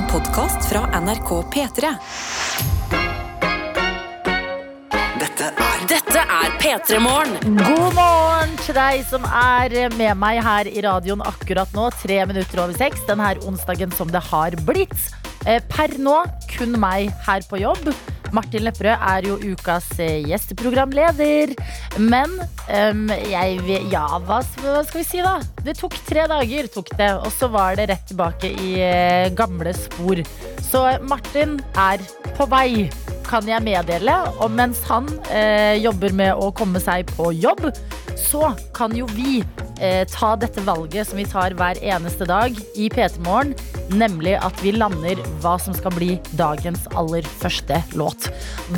En podkast fra NRK P3. Dette er Dette er P3 Morgen. God morgen til deg som er med meg her i radioen akkurat nå. Tre minutter over seks denne onsdagen som det har blitt. Eh, Per nå kun meg her på jobb. Martin Lepperød er jo ukas eh, gjesteprogramleder. Men um, jeg Ja, hva, skal vi si, da? Det tok tre dager, tok det. Og så var det rett tilbake i eh, gamle spor. Så Martin er på vei kan jeg meddele. Og mens han uh, jobber med å komme seg på jobb, så kan jo vi eh, ta dette valget som vi tar hver eneste dag i P3 Morgen. Nemlig at vi lander hva som skal bli dagens aller første låt.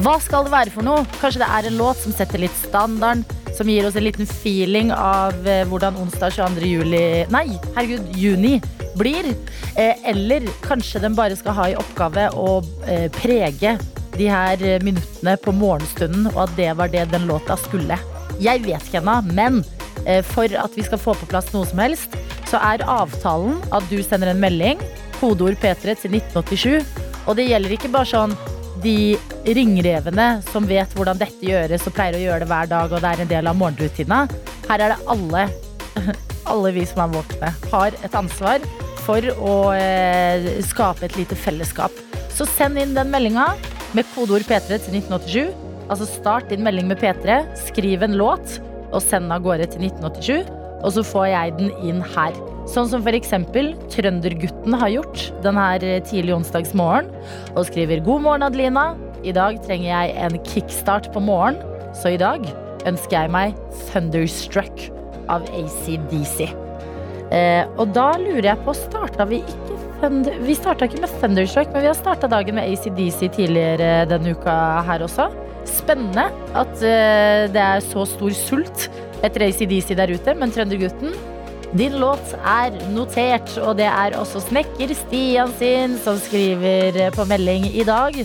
Hva skal det være for noe? Kanskje det er en låt som setter litt standarden, som gir oss en liten feeling av eh, hvordan onsdag 22. juli Nei, herregud, juni blir. Eh, eller kanskje den bare skal ha i oppgave å eh, prege de her eh, minuttene på morgenstunden, og at det var det den låta skulle. Jeg vet ikke ennå, men eh, for at vi skal få på plass noe som helst, så er avtalen at du sender en melding, kodeord P3 til 1987. Og det gjelder ikke bare sånn de ringrevene som vet hvordan dette gjøres og pleier å gjøre det hver dag, og det er en del av morgenrutina. Her er det alle, alle vi som er våkne, har et ansvar for å eh, skape et lite fellesskap. Så send inn den meldinga med kodeord P3 til 1987. Altså start din melding med P3, skriv en låt og send av gårde til 1987. Og så får jeg den inn her. Sånn som eksempel Trøndergutten har gjort denne tidlig onsdagsmorgen. Og skriver 'God morgen, Adelina'. I dag trenger jeg en kickstart på morgen, så i dag ønsker jeg meg 'Thunderstruck' av ACDC. Eh, og da lurer jeg på, starta vi ikke Thunder, Vi starta ikke med Thunderstruck, men vi har starta dagen med ACDC tidligere denne uka her også. Spennende at eh, det er så stor sult etter ACDC der ute, men Trøndergutten din låt er notert, og det er også snekker Stian sin som skriver eh, på melding i dag.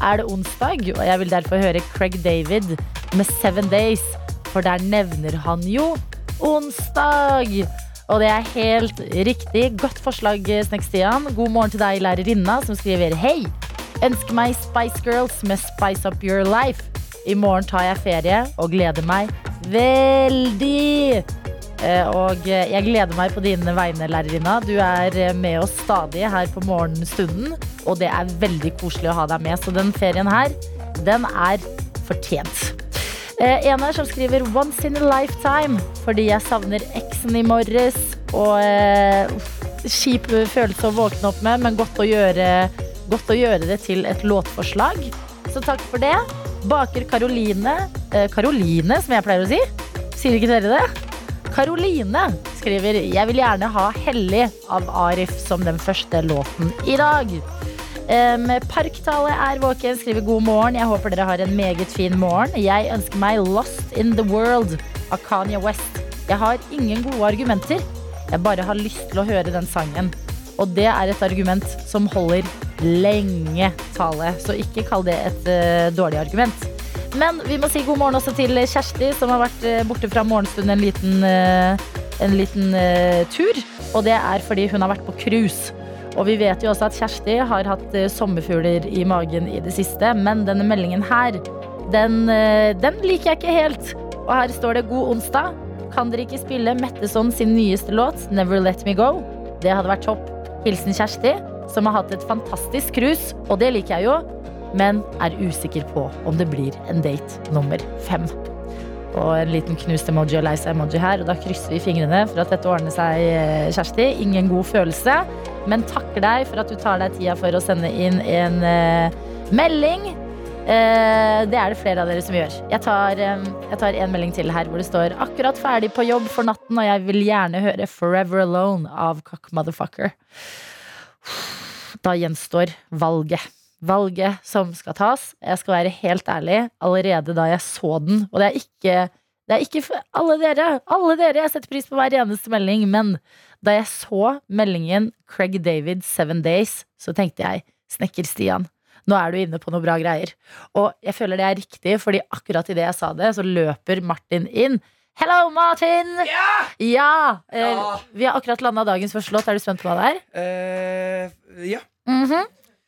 Er det onsdag, og jeg vil derfor høre Craig David med Seven Days, for der nevner han jo onsdag. Og det er helt riktig. Godt forslag, Snekk-Stian. God morgen til deg, lærerinna, som skriver Hei! Ønsker meg Spice Girls med Spice Up Your Life. I morgen tar jeg ferie og gleder meg veldig. Eh, Og eh, jeg gleder meg på dine vegne, lærerinna. Du er eh, med oss stadig her på morgenstunden, og det er veldig koselig å ha deg med. Så den ferien her, den er fortjent. En her som skriver 'Once in a lifetime' fordi jeg savner eksen i morges. Og uh, kjip følelse å våkne opp med, men godt å, gjøre, godt å gjøre det til et låtforslag. Så takk for det. Baker Karoline eh, Karoline, som jeg pleier å si. Sier ikke dere det? Karoline skriver 'Jeg vil gjerne ha 'Hellig' av Arif som den første låten i dag'. Um, Parktale er våken, skriver god morgen. Jeg håper dere har en meget fin morgen. Jeg ønsker meg Lost in the World av Kanye West. Jeg har ingen gode argumenter. Jeg bare har lyst til å høre den sangen. Og det er et argument som holder lenge, Tale. Så ikke kall det et uh, dårlig argument. Men vi må si god morgen også til Kjersti, som har vært uh, borte fra morgenstund en liten, uh, en liten tur. Og det er fordi hun har vært på cruise. Og vi vet jo også at Kjersti har hatt sommerfugler i magen i det siste. Men denne meldingen her, den, den liker jeg ikke helt. Og her står det 'God onsdag'. Kan dere ikke spille Metteson sin nyeste låt 'Never Let Me Go'? Det hadde vært topp. Hilsen Kjersti, som har hatt et fantastisk cruise. Og det liker jeg jo, men er usikker på om det blir en date nummer fem. Og en liten knust emoji og lei seg-emoji her. Og da krysser vi fingrene for at dette ordner seg, eh, Kjersti. Ingen god følelse. Men takker deg for at du tar deg tida for å sende inn en uh, melding. Uh, det er det flere av dere som gjør. Jeg tar, eh, jeg tar en melding til her hvor det står akkurat ferdig på jobb for natten, og jeg vil gjerne høre Forever Alone av Cock Motherfucker. Da gjenstår valget. Valget som skal tas. Jeg skal være helt ærlig, allerede da jeg så den, og det er ikke det er ikke alle dere, alle dere, jeg setter pris på hver eneste melding, men da jeg så meldingen Craig David Seven Days, så tenkte jeg Snekker Stian, nå er du inne på noe bra greier. Og jeg føler det er riktig, fordi akkurat idet jeg sa det, så løper Martin inn. Hello, Martin! Ja! eh, Ja! Vi har akkurat landa dagens første låt. Er du spent på hva det er? Eh, Mm -hmm.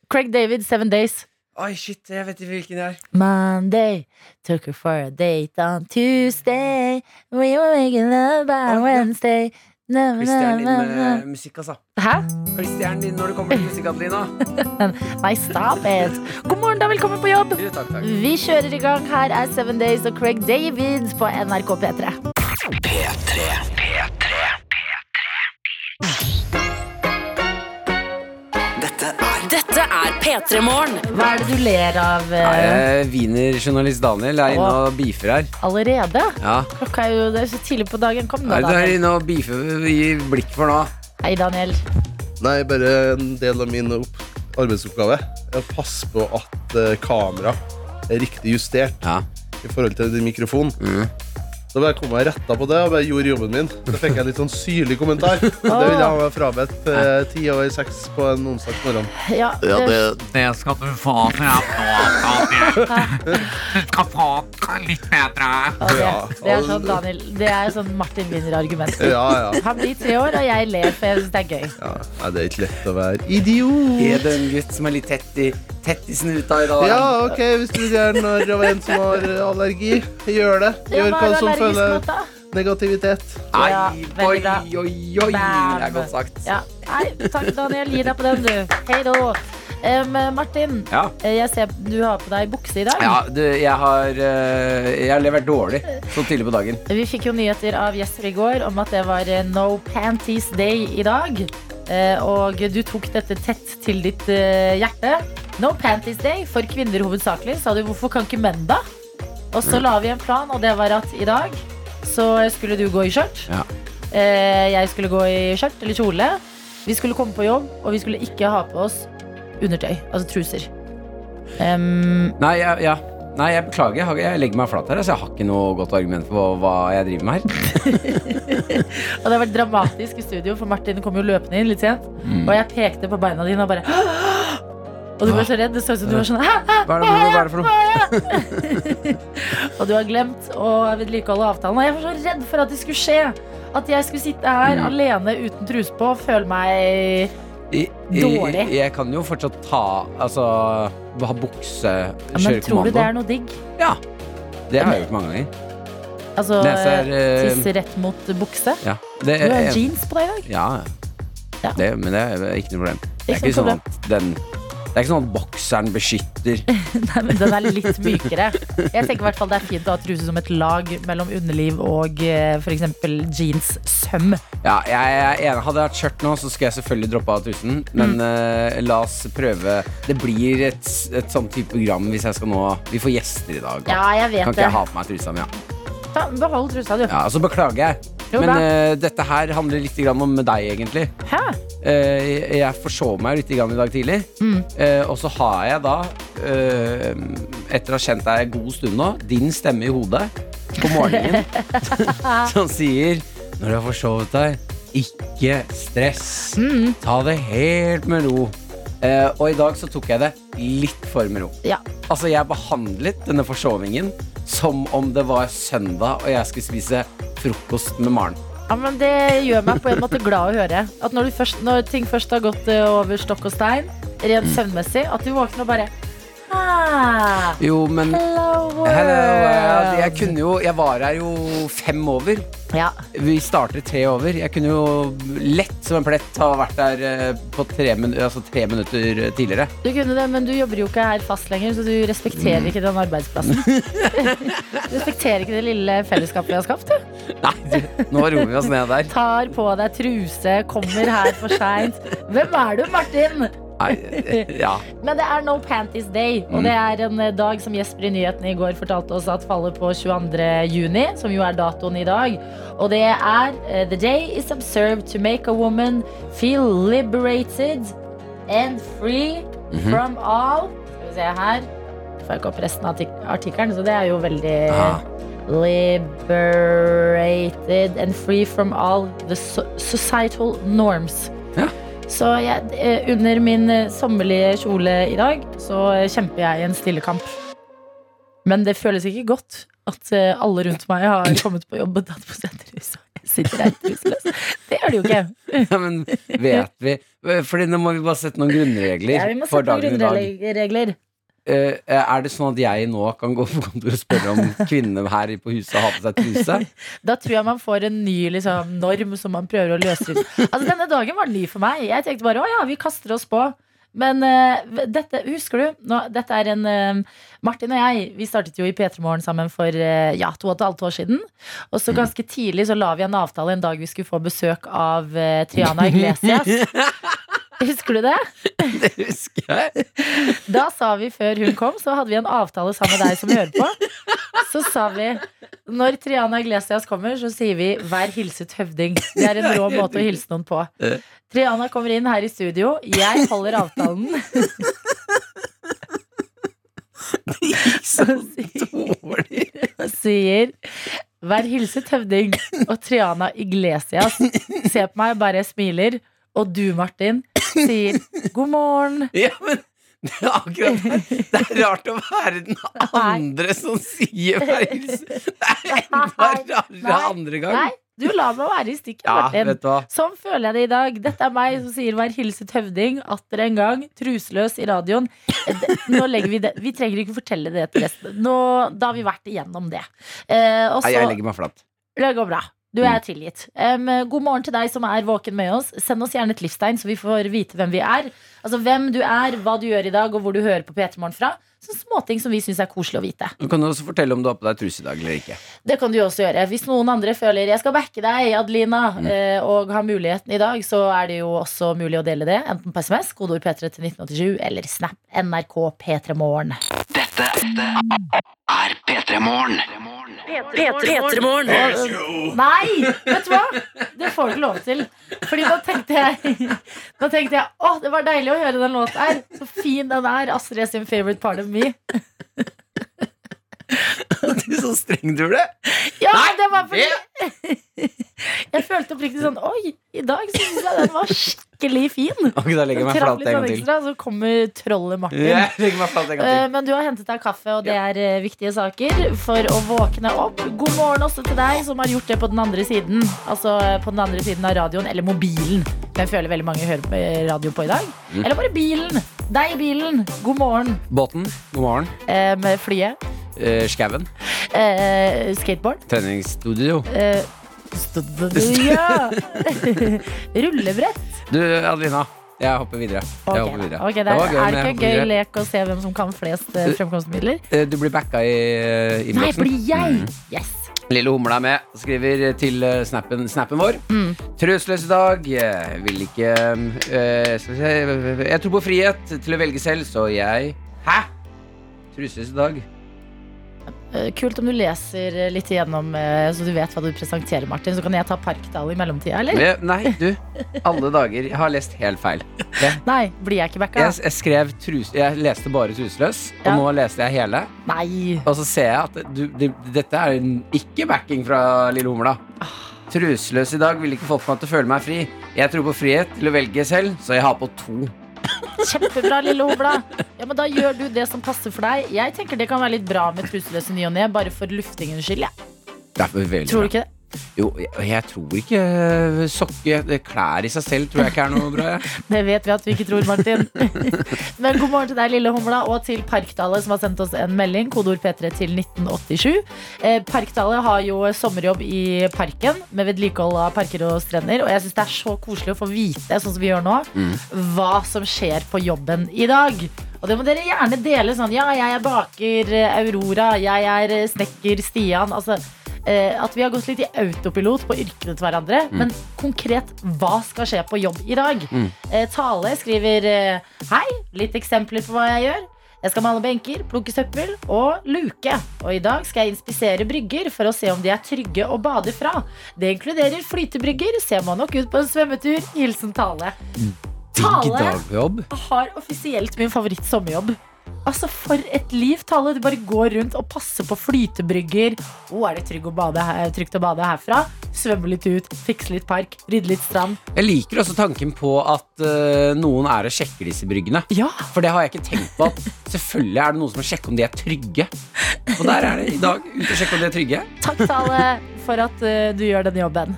Craig David, Seven Days. Oi, shit, jeg vet ikke hvilken det er. Monday took her for a date on Tuesday. We were making love by Wednesday. Hold stjernen din med musikk, altså. Hæ? Hold stjernen din når det kommer til musikk, Adelina. Nei, stop it. God morgen, da. Velkommen på jobb. Jo, takk, takk. Vi kjører i gang. Her er Seven Days og Craig David på NRK P3. P3. P3. P3. P3. P3 Morgen. Hva er det du ler av eh, Nei, eh, Wienerjournalist Daniel er inne og beefer her. allerede? Ja. Klokka er jo det er så tidlig på dagen. Kom Nei, da, du er Daniel. inne og beefer i blikk for nå. Hei, Daniel. Nei, bare en del av min opp arbeidsoppgave er å passe på at eh, kamera er riktig justert Ja. i forhold til din mikrofon. Mm. Så bare kom jeg retta på det og bare gjorde jobben min. Da fikk jeg litt sånn syrlig kommentar. Det vil jeg ha meg frabedt eh, ti over seks på en onsdag morgen. Ja, Ja, det, det, Det skal du få frem nå, Daniel. Du skal få det litt bedre. og det, Ja. det er sånn Daniel Det er sånn Martin Winner-argument. ja, ja, Han blir tre år, og jeg ler, for jeg syns det er gøy. ja. Nei, det er ikke lett å være idiot. Er det en gutt som er litt tett i, tett i snuta i dag? Ja, ok, hvis du gjerne når av en som har allergi, gjør det. Ja, Gjør hva hva er som føler negativitet. Nei, Ja, oi, oi, oi. Det er godt sagt. Ja. Nei, takk, Daniel. Gi deg på den, du. Hei da. Um, Martin, Ja. eh, jeg ser du har på deg bukse i dag. Ja, du, jeg har uh, Jeg har levert dårlig så tidlig på dagen. Vi fikk jo nyheter av Jesper i går om at det var eh, No Panties Day i dag. Uh, Og du tok dette tett til ditt uh, hjerte. No Panties Day for kvinner hovedsakelig. Sa du hvorfor kan ikke menn da? Og så la vi en plan, og det var at i dag så skulle du gå i skjørt. Ja. Eh, Jeg skulle gå i skjørt eller kjole. Vi skulle komme på jobb, og vi skulle ikke ha på oss undertøy. Altså truser. Um, Nei, jeg, ja. Nei, jeg beklager. Jeg, har, jeg legger meg flat her. Altså, jeg har ikke noe godt argument for hva jeg driver med her. Og det har vært dramatisk i studio, for Martin kom jo løpende inn litt sent. Og jeg pekte på beina dine og bare Og du ble så redd. Det så ut som du var sånn «Hæ? Hva er det, hva er det for noe? Og du har glemt å vedlikeholde avtalen. Og jeg var så redd for at det skulle skje. At jeg skulle sitte her Mm. alene uten truse på og føle meg I- i- Dårlig. Jeg kan jo fortsatt ta Altså ha bukse, ja, Men kjøre tror du det er noe digg? Ja. Det har jeg gjort mange ganger. Altså er, eh, tisse rett mot bukse? Ja. Det, Du har jeans på deg i dag. Ja, Ja. Det, men det er ikke noe problem. Det er Ikke ikke sånn at den Det er ikke sånn at bokseren beskytter. Nei, men den er litt mykere. Jeg tenker i hvert fall det er fint å ha truse som et lag mellom underliv og f.eks. for eksempel jeans-søm. Ja, jeg er enig. Hadde jeg hatt skjørt nå, så skulle jeg selvfølgelig droppe av trusen Men uh, la oss prøve. Det blir et, et sånn type program hvis jeg skal nå Vi får gjester i dag. Ja, jeg vet Kan ikke det. jeg ha på meg trusa mi? Ja. Ta, behold trusa, du. ja, så beklager jeg. Jo, Men bra. eh, dette her handler litt grann om deg, egentlig. Hæ? Eh, jeg forsov meg litt grann i dag tidlig. Mm. Eh, og så har jeg da, eh, etter å ha kjent deg en god stund nå, din stemme i hodet på morgenen som sier når du har forsovet deg, ikke stress. Mm. Ta det helt med ro. Eh, og i dag så tok jeg det litt for med ro. Ja. Altså, jeg behandlet denne forsovingen som om det var søndag og jeg skulle spise frokost med Maren. ja, men Det gjør meg på en måte glad å høre. At når, du først, når ting først har gått eh, over stokk og stein, rent søvnmessig, at du våkner og bare ah, Jo, men Hello world. Hello, jeg kunne jo Jeg var her jo fem over. Ja, Vi starter tre over. Jeg kunne jo lett som en plett ha vært der eh, på tre, min altså tre minutter tidligere. du kunne det, men du jobber jo ikke her fast lenger, så du respekterer Mm. ikke den arbeidsplassen. du respekterer ikke det lille fellesskapet vi har skapt. Du. Nei, du, nå roer vi oss ned der. Tar på deg truse, kommer her for seint. Hvem er du, Martin? Ja. Men det er No Panties Day, og det er en eh, dag som Jesper i nyhetene i går fortalte oss at faller på 22. juni, som jo er datoen i dag. Og det er eh, The day is observed to make a woman feel liberated and free from all Skal vi se her. Får jeg ikke opp resten av artikkelen, så det er jo veldig Ah. Liberated and free from all the societal norms. Ja. Så jeg, eh, under min eh, sommerlige kjole i dag, så eh, kjemper jeg i en stille kamp. Men det føles ikke godt at alle rundt meg har kommet på jobb og tatt på seg trusa. Sitter her truseløs. Det gjør det jo ikke. Ja, men vet vi Fordi nå må vi bare sette noen grunnregler Ja, vi må for sette noen grunnregler. Eh, er det sånn at jeg nå kan gå på kontoret og spørre om kvinnene her på huset har på seg truse? Da tror jeg man får en ny liksom, norm som man prøver å løse ut. Altså, denne dagen var ny for meg. Jeg tenkte bare å ja, vi kaster oss på. Men uh, dette, husker du? Nå, dette er en uh, Martin og jeg vi startet jo i P3 Morgen sammen for uh, ja, to og et halvt år siden. Og så ganske tidlig så la vi en avtale en dag vi skulle få besøk av eh, Triana Iglesias. Husker du det? Det husker jeg. Da sa vi før hun kom, så hadde vi en avtale sammen med deg som hører på. Så sa vi når Triana Iglesias kommer, så sier vi 'vær hilset høvding'. Det er en rå måte å hilse noen på. Triana kommer inn her i studio. Jeg holder avtalen. Så Dårlig. og sier 'vær hilset høvding'. Og Triana Iglesias ser på meg og bare smiler. Og du, Martin, sier 'god morgen'. Ja, men det er akkurat det. Det er rart å være den andre som sier feil. Det er enda rarere andre gang. Nei, du lar meg være i stikken, Ja, Martin. hva. Sånn føler jeg det i dag. Dette er meg som sier 'vær hilset høvding' atter en gang. Truseløs i radioen. Nå legger Vi det Vi trenger ikke fortelle det til resten. Nå, da har vi vært igjennom det. Eh, også, Nei, jeg legger meg flatt. Det går bra. Du er tilgitt. Um, god morgen til deg som er våken med oss. Send oss gjerne et livstegn, så vi får vite hvem vi er. Altså Hvem du er, hva du gjør i dag, og hvor du hører på P3 Morgen fra. Sånne småting som vi syns er koselig å vite. Du kan også fortelle om du har på deg truse i dag eller ikke. Det kan du også gjøre. Hvis noen andre føler 'jeg skal backe deg, Adelina', Mm. eh, og har muligheten i dag, så er det jo også mulig å dele det. Enten på SMS, kodeord P3 til 1987, eller Snap NRK P3 Morgen. Dette er P3 Morgen. P3 Morgen. Nei! Vet du hva? Det får du ikke lov til. Fordi da tenkte jeg Da tenkte jeg, Å, det var deilig å høre den låten her. Så fin den er. Astrid sin favorite part of me. Du så streng du ble. Ja, det var fordi Jeg følte oppriktig sånn Oi, i dag syns jeg den var skikkelig fin. Ok, da legger jeg meg flat en sånn gang til. så kommer trollet Martin. Ja, legger meg flat en gang Eh, til. Men du har hentet deg kaffe, og det er eh, viktige saker for å våkne opp. God morgen også til deg som har gjort det på den andre siden. Altså eh, på den andre siden av radioen, eller mobilen. Jeg føler veldig mange hører på eh, radio på i dag. Mm. Eller bare bilen. Deg i bilen. God morgen. Båten, god morgen. Eh, med flyet. Eh, Skauen, Uh, skateboard. treningsstudio. Uh, studio. Rullebrett. Du, Adelina. Jeg hopper videre. Ok, Jeg hopper videre. Okay, det er, det er det ikke gøy lek å se hvem som kan flest uh, fremkomstmidler? Eh, Du blir backa i eh, Nei, blir jeg? Mm. Yes. Lille Humla er med og skriver til uh, snappen, snappen vår. Mm. Trøsløs i dag. Jeg Vil ikke eh, se Jeg tror på frihet til å velge selv, så jeg Hæ? Trusløs i dag. Eh, Kult om du leser eh, litt igjennom, eh, så du vet hva du presenterer, Martin. Så kan jeg ta Parkdal i mellomtida, eller? Nei, du. Alle dager. Jeg har lest helt feil. Nei, blir jeg ikke backa? Jeg, jeg skrev trus... Jeg leste bare Trusløs, og Ja. nå leste jeg hele. Nei. Og så ser jeg at du, det, dette er en ikke backing fra Lille Humla. Truseløs i dag vil ikke folk få meg til å føle meg fri. Jeg tror på frihet til å velge selv, så jeg har på to. Kjempebra, lille Hobla. Ja, men da gjør du det som passer for deg. Jeg tenker det kan være litt bra med truseløse ny og ne, bare for luftingens skyld. Ja. Tror du ikke det? Jo, jeg, jeg tror ikke eh, sokke Klær i seg selv tror jeg ikke er noe bra. Det vet vi at du ikke tror, Martin. Men god morgen til deg, lille humla, og til Parkdale, som har sendt oss en melding. Kodeord P3 til 1987. Eh, Parkdale har jo sommerjobb i parken med vedlikehold av parker og strender. Og jeg syns det er så koselig å få vite, sånn som vi gjør nå, hva som skjer på jobben i dag. Og det må dere gjerne dele sånn. Ja, jeg er baker eh, Aurora. Jeg er eh, snekker Stian. Altså at vi har gått litt i autopilot på yrkene til hverandre. Men konkret, hva skal skje på jobb i dag? Eh, Tale skriver eh, Hei, litt eksempler på hva jeg gjør. Jeg skal male benker, plukke søppel og luke. Og i dag skal jeg inspisere brygger for å se om de er trygge å bade fra. Det inkluderer flytebrygger. Ser man nok ut på en svømmetur. Hilsen Tale. Digg Tale har offisielt min favoritt sommerjobb. Altså, for et liv, Tale. Du bare går rundt og passer på flytebrygger. Oh, er det trygg å bade her, trygt å bade herfra? Svømme litt ut, fikse litt park, rydde litt strand. Jeg liker også tanken på at uh, noen er og sjekker disse bryggene. Ja, For det har jeg ikke tenkt på. Selvfølgelig er det noen som må sjekke om de er trygge. Og der er det i dag. Ut og sjekke om de er trygge. takk, Tale, for at uh, du gjør denne jobben.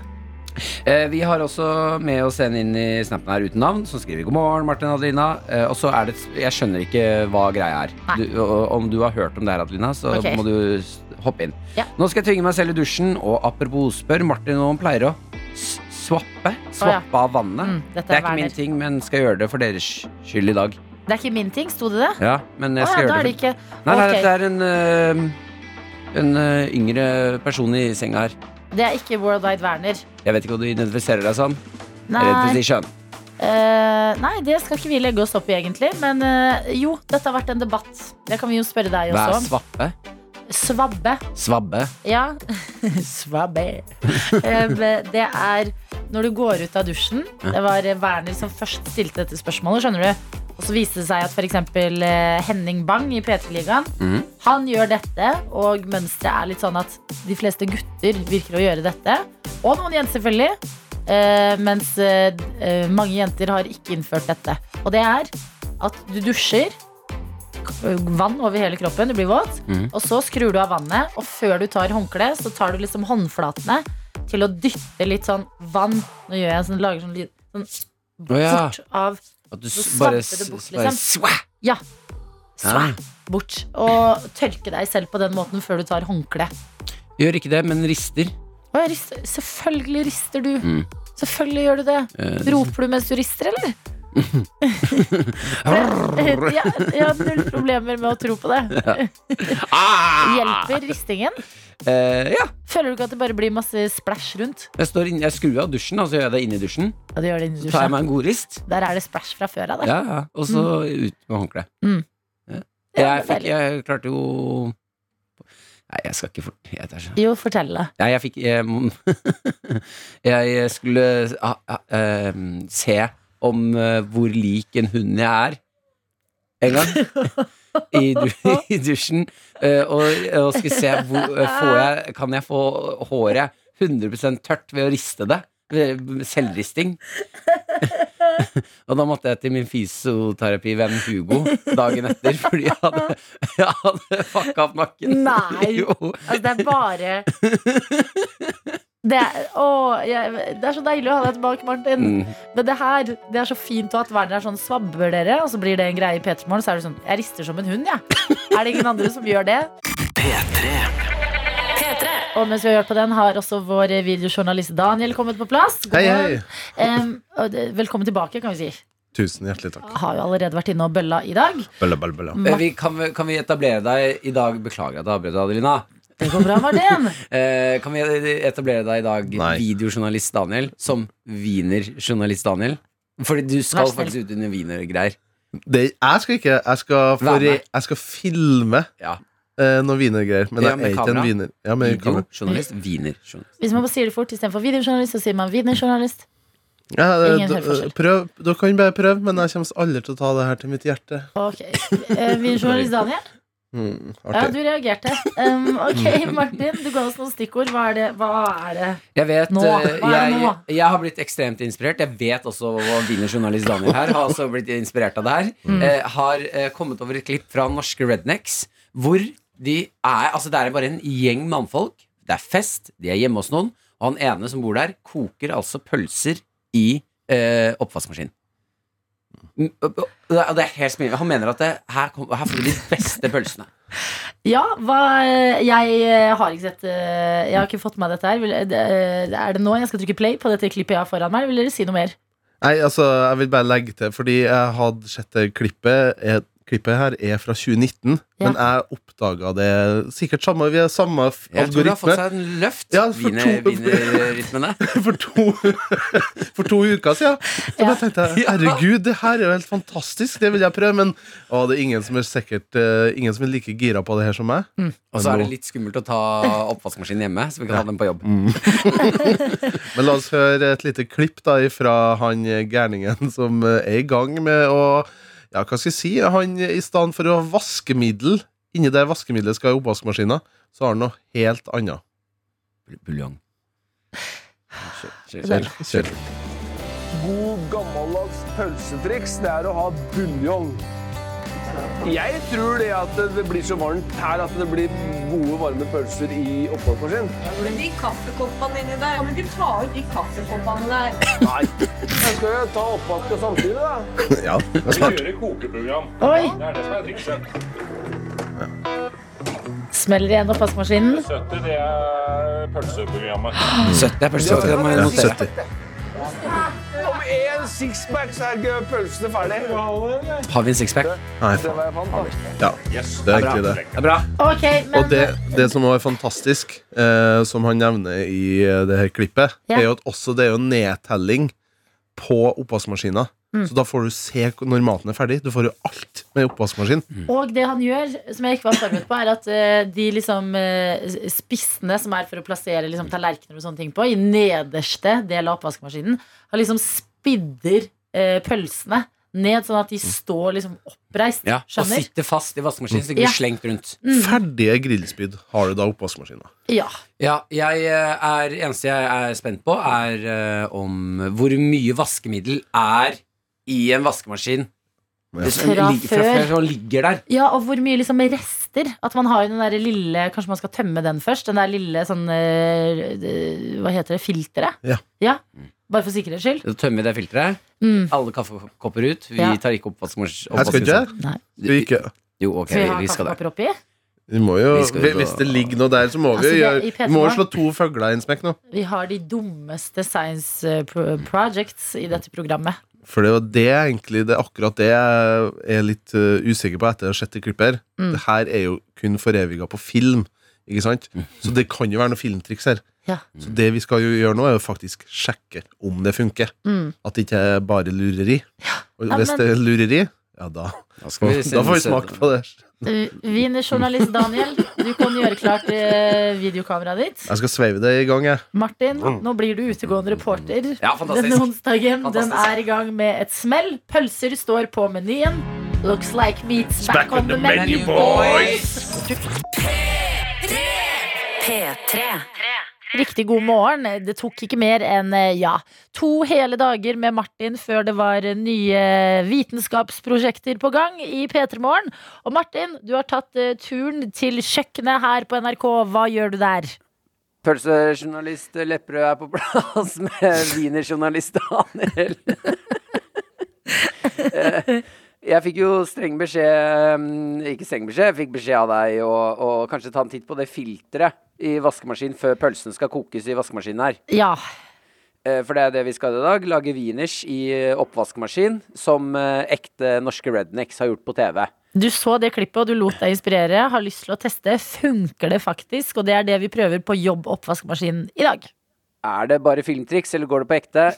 Eh, vi har også med oss en inn i snappen her uten navn, som skriver 'God morgen, Martin Adelina'. Eh, og så er det Jeg skjønner ikke hva greia er. Du, og, om du har hørt om det her, Adelina, så okay. må du hoppe inn. Ja. Nå skal jeg tvinge meg selv i dusjen, og apropos spør Martin om han pleier å swappe. Swappe av vannet. Mm, det er ikke min ting, men skal gjøre det for deres skyld i dag. Det er ikke min ting, sto det det? Ja, men jeg skal skal ja, gjøre det. det. det ikke Nei, nei, okay. det er en øh, En yngre person i senga her. Det er ikke Worldwide Werner. Jeg vet ikke hva du identifiserer deg som. Nei. Eh, nei, det skal ikke vi legge oss opp i, egentlig. Men uh, jo, dette har vært en debatt. Det kan vi jo spørre deg Hva er også om. svappe? Svabbe. Svabbe. Ja. Svabbe. Det er når du går ut av dusjen. Det var eh, Werner som først stilte dette spørsmålet, skjønner du. Og så viste det seg at f.eks. Henning Bang i P3-ligaen mm. Han gjør dette, og mønsteret er litt sånn at de fleste gutter virker å gjøre dette. Og noen jenter, selvfølgelig. Eh, mens eh, eh, mange jenter har ikke innført dette. Og det er at du dusjer. Vann over hele kroppen, du blir våt. Mm. Og så skrur du av vannet, og før du tar håndkle, så tar du liksom håndflatene til å dytte litt sånn vann. Nå gjør jeg sånn, lager sånn lyd sånn oh, ja. bort av At du Så bare, det bort, liksom. bare swa. Ja. Svæ, bort. Og tørke deg selv på den måten før du tar håndkle. Gjør ikke det, men rister. Jeg rister, selvfølgelig rister du. Mm. Selvfølgelig gjør du det. Eh, Roper du mens du rister, eller? ja, jeg har null problemer med å tro på det. ah! Hjelper ristingen? Eh, ja. Føler du ikke at det bare blir masse splash rundt? Jeg, står inn, jeg skrur av dusjen, og så gjør jeg det inni dusjen. Ja, du gjør det inni Så tar jeg dusjen. meg en god rist. Der er det splash fra før av. der. Ja, ja. Og så ut med håndkle. Mm. Ja. Jeg, fikk, deilig. jeg klarte jo Nei, jeg skal ikke fort jeg tar så- Jo, fortell det. Nei, jeg fikk Jeg, jeg skulle ah, ah, eh, se om eh, hvor lik en hund jeg er. En gang. I, i dusjen. uh, og, og skulle se hvor eh, jeg, Kan jeg få håret 100% tørt ved å riste det? Selvristing. og da måtte jeg til min fysioterapivenn Hugo dagen etter, fordi jeg hadde, jeg hadde fucka opp nakken. Nei. Jo. Altså, det er bare det er, å, jeg, det er så deilig å ha deg tilbake, Martin. Mm. Men det her Det er så fint at Werner er sånn svabber dere, og så blir det en greie i P3morgen. Så er det sånn Jeg rister som en hund, jeg. Er det ingen andre som gjør det? P3. Og mens vi har hørt på den, har også vår videojournalist Daniel kommet på plass. God Hei, hei. Eh, velkommen tilbake, kan vi si. Tusen hjertelig takk. Har jo allerede vært inne og bølla i dag. Bølla, bølla, bølla. Eh, Vi, kan, vi, kan vi etablere deg i dag Beklager at jeg avbrøt, Adelina. Det går bra, Martin. Eh, kan vi etablere deg i dag, Nei. videojournalist Daniel, som wienerjournalist Daniel? Fordi du skal faktisk ut under wienergreier. Det, jeg skal ikke. Jeg skal, re- jeg skal filme Ja. Eh, noen wienergreier. Men Ja, jeg med er ikke kamera. en wiener. Ja, med kamera. Videojournalist, wienerjournalist. Hvis man bare sier det fort istedenfor videojournalist, så sier man wienerjournalist. Ja, Ingen d- høreforskjell. prøv. Dere kan bare prøve, men jeg kommer aldri til å ta det her til mitt hjerte. Ok. Eh, Videojournalist Daniel? Mm, Ja, artig. du reagerte. Um, ok, Martin, du ga oss noen stikkord. Hva er det? Hva er det? Jeg vet Nå. eh, Hva er det jeg, nå? jeg har blitt ekstremt inspirert. Jeg vet også hva wienerjournalist Daniel her har også blitt inspirert av det her. Mm. Eh, har eh, kommet over et klipp fra norske rednecks hvor de er Altså, det er bare en gjeng mannfolk. Det er fest, de er hjemme hos noen, og han ene som bor der, koker altså pølser i eh, oppvaskmaskin. Mm, og- og Det er helt smilende. Han mener at det, her, kom, her får du de beste pølsene. Ja, hva Jeg eh, har ikke sett eh, Jeg har ikke fått med meg dette her. Er det nå jeg skal trykke play på dette klippet jeg har foran meg? Eller vil dere si noe mer? Nei, altså, jeg vil bare legge til, fordi jeg hadde sett det klippet. Er, klippet her er fra 2019, Ja. men jeg oppdaga det sikkert samme Vi har samme algoritme Jeg tror det har fått seg en løft. Ja, for Wienerrytmene. for to, for to uker siden. Så Ja. bare tenkte jeg herregud, det her er jo helt fantastisk, det vil jeg prøve. Men å, det er ingen som er sikkert uh, Ingen som er like gira på det her som meg. Og så er det litt skummelt å ta oppvaskmaskinen hjemme, så vi kan ha den på jobb. Men la oss høre et lite klipp da fra han eh, gærningen som eh, er i gang med å Ja, hva skal jeg si? Han i stedet for å ha vaskemiddel inni der vaskemiddelet skal i oppvaskmaskina, så har han noe helt annet. Buljong. God gammeldags pølsetriks, det er å ha buljong. Jeg tror det at det blir så varmt her at det blir gode, varme pølser i oppvaskmaskinen. De kaffekoppene inni der. Kan du ikke ta ut de kaffekoppene der? Nei. Jeg skal jo ta oppvasken samtidig, da. Ja, det er smart. Kjøre kokeprogram. Oi, Det er det som er trikset. smeller igjen oppvaskmaskinen. 70, det er pølseprogrammet. 70 er pølseprogrammet. Det Ja, 70. Sixpack så er gøy, pølsene ferdig. Har vi en sixpack? Nei, faen. Ja, det er egentlig det. Det er bra. Men Og det, det som var fantastisk, eh, som han nevner i eh, det her klippet, Ja. er jo at også det er jo nedtelling på oppvaskmaskina. Mm. Så da får du se når maten er ferdig. Du får jo alt med oppvaskmaskin. Og det han gjør, som jeg ikke var forberedt på, er at eh, de liksom eh, spissene som er for å plassere liksom, tallerkener og sånne ting på, i nederste del av oppvaskmaskinen, har liksom spidder eh, pølsene ned sånn at de står liksom oppreist. Ja, og Skjønner? sitter fast i vaskemaskinen, så det blir Ja. slengt rundt. Ferdige grillspyd har du da i oppvaskmaskina. Ja. Ja, jeg eh, er eneste jeg er spent på, er eh, om hvor mye vaskemiddel er i en vaskemaskin. Det som Fra ligger- fra før. før som ligger der. ja, og hvor mye liksom rester. At man har jo den der lille Kanskje man skal tømme den først. Den der lille sånn eh, eh, Hva heter det? Filteret? Ja. Bare for sikkerhets skyld. Så tømmer vi det filteret. Mm. Alle kaffekopper ut. Vi Ja. tar ikke oppvaskmaskinen. Her skal ikke jeg. Nei. Ikke Jo, ok, Skal vi ha vi skal det. kaffekopper oppi? vi må jo, Vi skal jo Hvis det ligger noe der, så må Altså, vi det- i gjøre Vi må jo slå to fugler i en smekk nå. Vi har de dummeste science eh, pro projects i dette programmet. For det er jo det egentlig Det er akkurat det jeg er litt uh, usikker på etter å ha sett det klippet her. Mm. Det her er jo kun foreviga på film, ikke sant? Så det kan jo være noe filmtriks her. Ja. Så det vi skal jo gjøre nå, er jo faktisk sjekke om det funker. Mm. At det ikke er bare lureri. Og Ja, hvis men- det er lureri, ja da Da, skal vi Da får vi smake på det. Wienerjournalist Daniel, du kan gjøre klart uh, videokameraet ditt. Jeg skal sveive det i gang, jeg. Martin, nå blir du utegående reporter. Mm. Ja. Denne onsdagen den er i gang med et smell. Pølser står på menyen. Looks like meat's back, on the menu, boys. P3. P3. Riktig god morgen. Det tok ikke mer enn eh, ja, to hele dager med Martin før det var eh, nye vitenskapsprosjekter på gang i P3 Morgen. Og Martin, du har tatt eh, turen til kjøkkenet her på NRK. Hva gjør du der? Pølsejournalist Lepperød er på plass med wienerjournalist Daniel. Eh, Jeg fikk jo streng beskjed mm, Ikke streng beskjed, jeg fikk beskjed av deg å kanskje ta en titt på det filteret i vaskemaskinen før pølsen skal kokes i vaskemaskinen her. Ja. Eh, For det er det vi skal i dag. Lage wieners i eh, oppvaskmaskin, som eh, ekte norske rednecks har gjort på TV. Du så det klippet, og du lot deg inspirere. Har lyst til å teste. Funker det faktisk? Og det er det vi prøver på jobb oppvaskmaskinen i dag. Er det bare filmtriks, eller går det på ekte?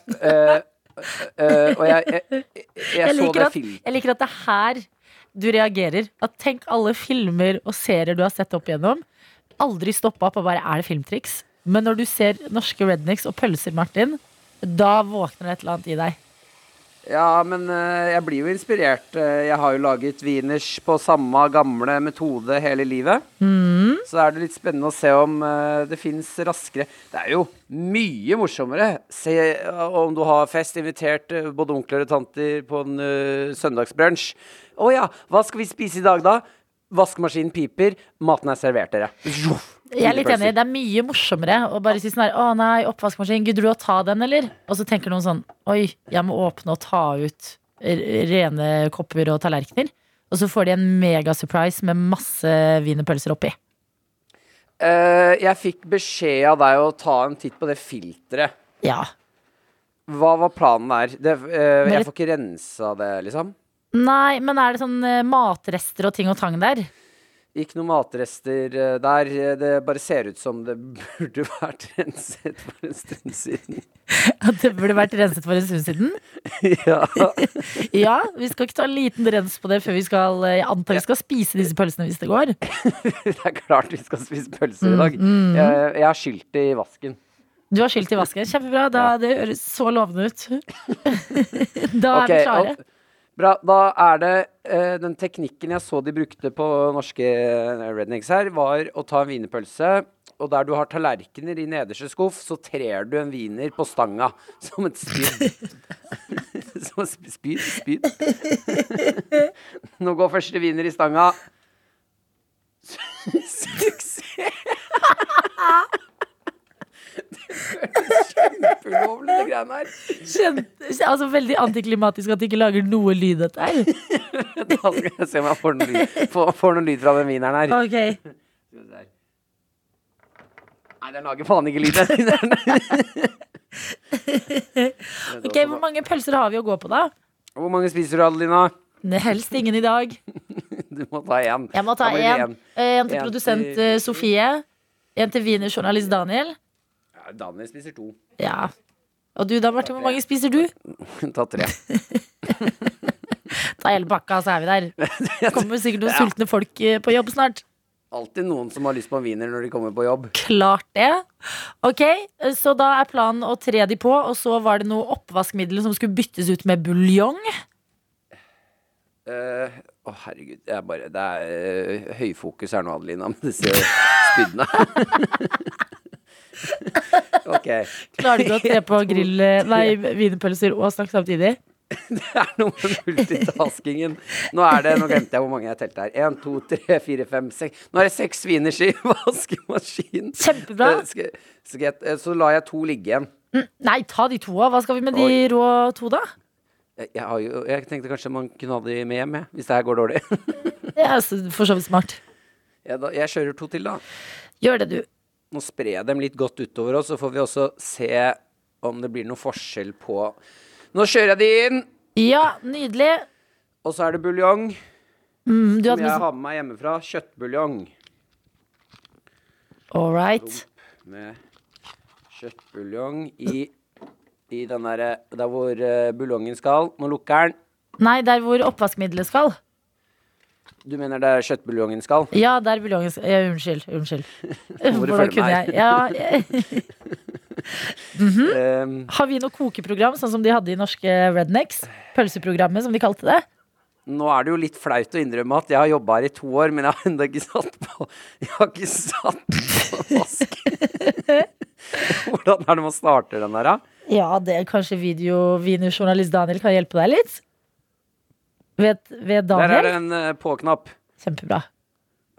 Eh, og jeg, jeg, jeg, jeg, så det at, film... jeg liker at det er her du reagerer. At tenk alle filmer og serier du har sett opp igjennom. Aldri stoppa opp og bare er det filmtriks? Men når du ser norske rednecks og pølser, Martin, da våkner det et eller annet i deg. Ja, men eh, jeg blir jo inspirert. Eh, jeg har jo laget wieners på samme gamle metode hele livet. Så er det litt spennende å se om eh, det fins raskere Det er jo mye morsommere. Se om du har fest, invitert både onkler og tanter på en uh, søndagsbrunsj. Å ja, hva skal vi spise i dag, da? Vaskemaskinen piper, maten er servert, dere. Jeg er litt enig. Det er mye morsommere å bare si sånn her Å nei, oppvaskmaskin, gidder du å ta den, eller? Og så tenker noen sånn Oi, jeg må åpne og ta ut rene kopper og tallerkener. Og så får de en megasurprise med masse wienerpølser oppi. Uh, jeg fikk beskjed av deg å ta en titt på det filteret. Ja. Hva var planen der? Det, uh, jeg får ikke rensa det, liksom? Nei, men er det sånn eh, matrester og ting og tang der? Ikke noen matrester eh, der. Eh, Det bare ser ut som det burde vært renset for en stund siden. At det burde vært renset for en stund siden? ja. Ja, vi skal ikke ta en liten rens på det før vi skal eh, Jeg antar vi skal spise disse pølsene hvis det går. Det er klart vi skal spise pølser i dag. Mm, Jeg, jeg har skylt det i vasken. Du har skylt i vasken. Kjempebra. Da, Det høres så lovende ut. da er okay, vi klare. Bra. Da er det eh, Den teknikken jeg så de brukte på norske eh, rednecks her, var å ta en wienerpølse, og der du har tallerkener i nederste skuff, så trer du en wiener på stanga som et spyd. som et spyd? Spyd? Nå går første wiener i stanga. Suksess! Kjempeulovlig, det greiene her. Kjent, altså Veldig antiklimatisk at de ikke lager noe lyd dette her. Da skal jeg se om jeg får noe lyd, får, får noe lyd fra den wieneren her. Ok, Skal vi se her. Nei, den lager faen ikke lyd. den. ok, Hvor mange pølser har vi å gå på, da? Hvor mange spiser du, Adelina? Ne, Helst ingen i dag. Du må ta én. Jeg må ta én. en. En til En produsent eh, Sofie. En til wienerjournalist Daniel. Ja, Daniel spiser to. Ja. Og du da, Martin, hvor mange spiser du? Ta tre. Ta hele pakka, så er vi der. Det Kommer sikkert noen sultne folk eh, på jobb snart. Alltid noen som har lyst på en wiener når de kommer på jobb. Klart det. Ok, eh, så da er planen å tre de på, og så var det noe oppvaskmiddel som skulle byttes ut med buljong. Uh, Å, herregud. Det er bare Det er uh, høyfokus her nå, Adelina, med disse spydene. Ok. Klarer du ikke å tre på grill, eh, nei, wienerpølser og snakke samtidig? Det er noe med multitaskingen. Nå er det, nå glemte jeg hvor mange jeg telte her. Én, to, tre, fire, fem, seks. Nå er det seks wieners i vaskemaskinen. Kjempebra. Eh, eh, så lar jeg to ligge igjen. Nei, ta de to av. Hva skal vi med de rå to, da? Jeg, jo, jeg tenkte kanskje man kunne ha de med hjem, hvis det her går dårlig. Det er for så vidt smart. Jeg, da, jeg kjører to til, da. Gjør det, du. Nå sprer jeg dem litt godt utover oss, så får vi også se om det blir noe forskjell på Nå kjører jeg de inn! Ja, nydelig. Og så er det buljong, Mm, som jeg har med meg hjemmefra. Kjøttbuljong. All right. Med kjøttbuljong i, i den derre Der hvor uh, buljongen skal. Nå lukker den. Nei, der hvor oppvaskmiddelet skal. Du mener der kjøttbuljongen skal? Ja, der buljongen skal ja, Unnskyld. Unnskyld. Hvordan kunne meg. jeg ja, jeg- Um, Har vi noe kokeprogram, sånn som de hadde i norske Rednecks? Pølseprogrammet, som de kalte det? nå er det jo litt flaut å innrømme at jeg har jobba her i to år, men jeg har ennå ikke satt på Jeg har ikke satt på vask. Hvordan er det man starter den der, da? Ja, det er kanskje videovienerjournalist Daniel kan hjelpe deg litt? Vet, Daniel. Der er det en eh, på-knapp. Kjempebra.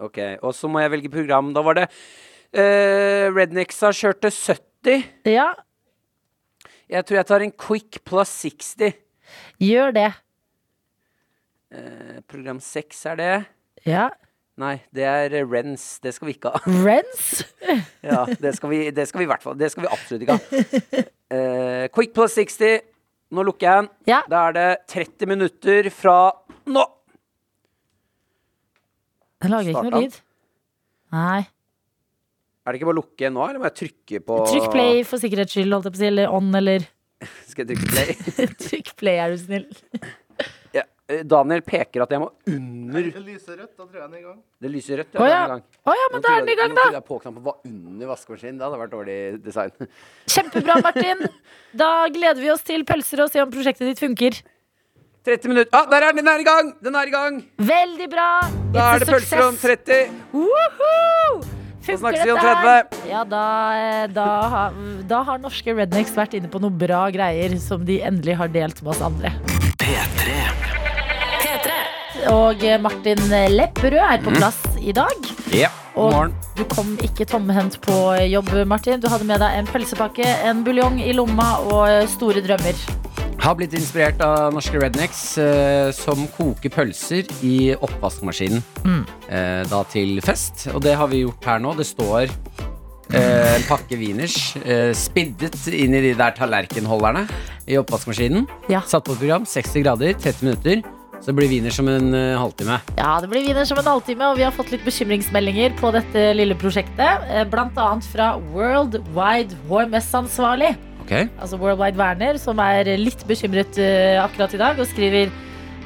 Ok, Og så må jeg velge program. Da var det uh, Rednexa kjørte 70. Ja, Jeg tror jeg tar en Quick plus 60. gjør det. Uh, program 6 er det. Ja. Nei, det er Rens. Det skal vi ikke ha. Rens? Ja, det skal vi, det skal vi i hvert fall. Det skal vi absolutt ikke ha. Uh, quick plus 60. Nå lukker jeg den. Ja. Da er det 30 minutter fra nå. Den lager ikke Starta noe lyd. Nei. Er det ikke bare å lukke nå, eller må jeg trykke på Trykk play for sikkerhets skyld, holdt jeg på å si. Eller on, eller Skal jeg trykke play? Trykk play, er du snill. Eh, Daniel peker at jeg må under Det lyser rødt, da tror jeg den er i gang. Det lyser rødt. Å Ja, ja. den er i gang. Å ja, men da er den i gang, Nå da. trodde jeg på-knappen var under vaskemaskinen. Det hadde vært dårlig design. Kjempebra, Martin. Da gleder vi oss til pølser og se om prosjektet ditt funker. 30 minutter. Ah, der er den! Den er i gang! Den er i gang! Veldig bra. Da er det pølser om 30. Woohoo! Funker snakkes vi om dette her? 30. Ja, da, eh, da, har- da har norske rednecks vært inne på noe bra greier som de endelig har delt med oss andre. P3. Og eh, Martin Lepperød er på plass i dag. Ja. God Og morgen. du kom ikke tomhendt på jobb, Martin. Du hadde med deg en pølsepakke, en buljong i lomma og eh, store drømmer. Har blitt inspirert av norske rednecks eh, som koker pølser i oppvaskmaskinen. Eh, da til fest. Og det har vi gjort her nå. Det står eh, en pakke wieners eh, spiddet inn i de der tallerkenholderne i oppvaskmaskinen. Ja. Satt på program. 60 grader, 30 minutter. Så det blir wiener som en uh, halvtime. Ja, det blir viner som en halvtime, og vi har fått litt bekymringsmeldinger på dette lille prosjektet. eh, Blant annet fra World Wide HMS-ansvarlig. Okay. altså Worldwide Werner, som er litt bekymret uh, akkurat i dag, og skriver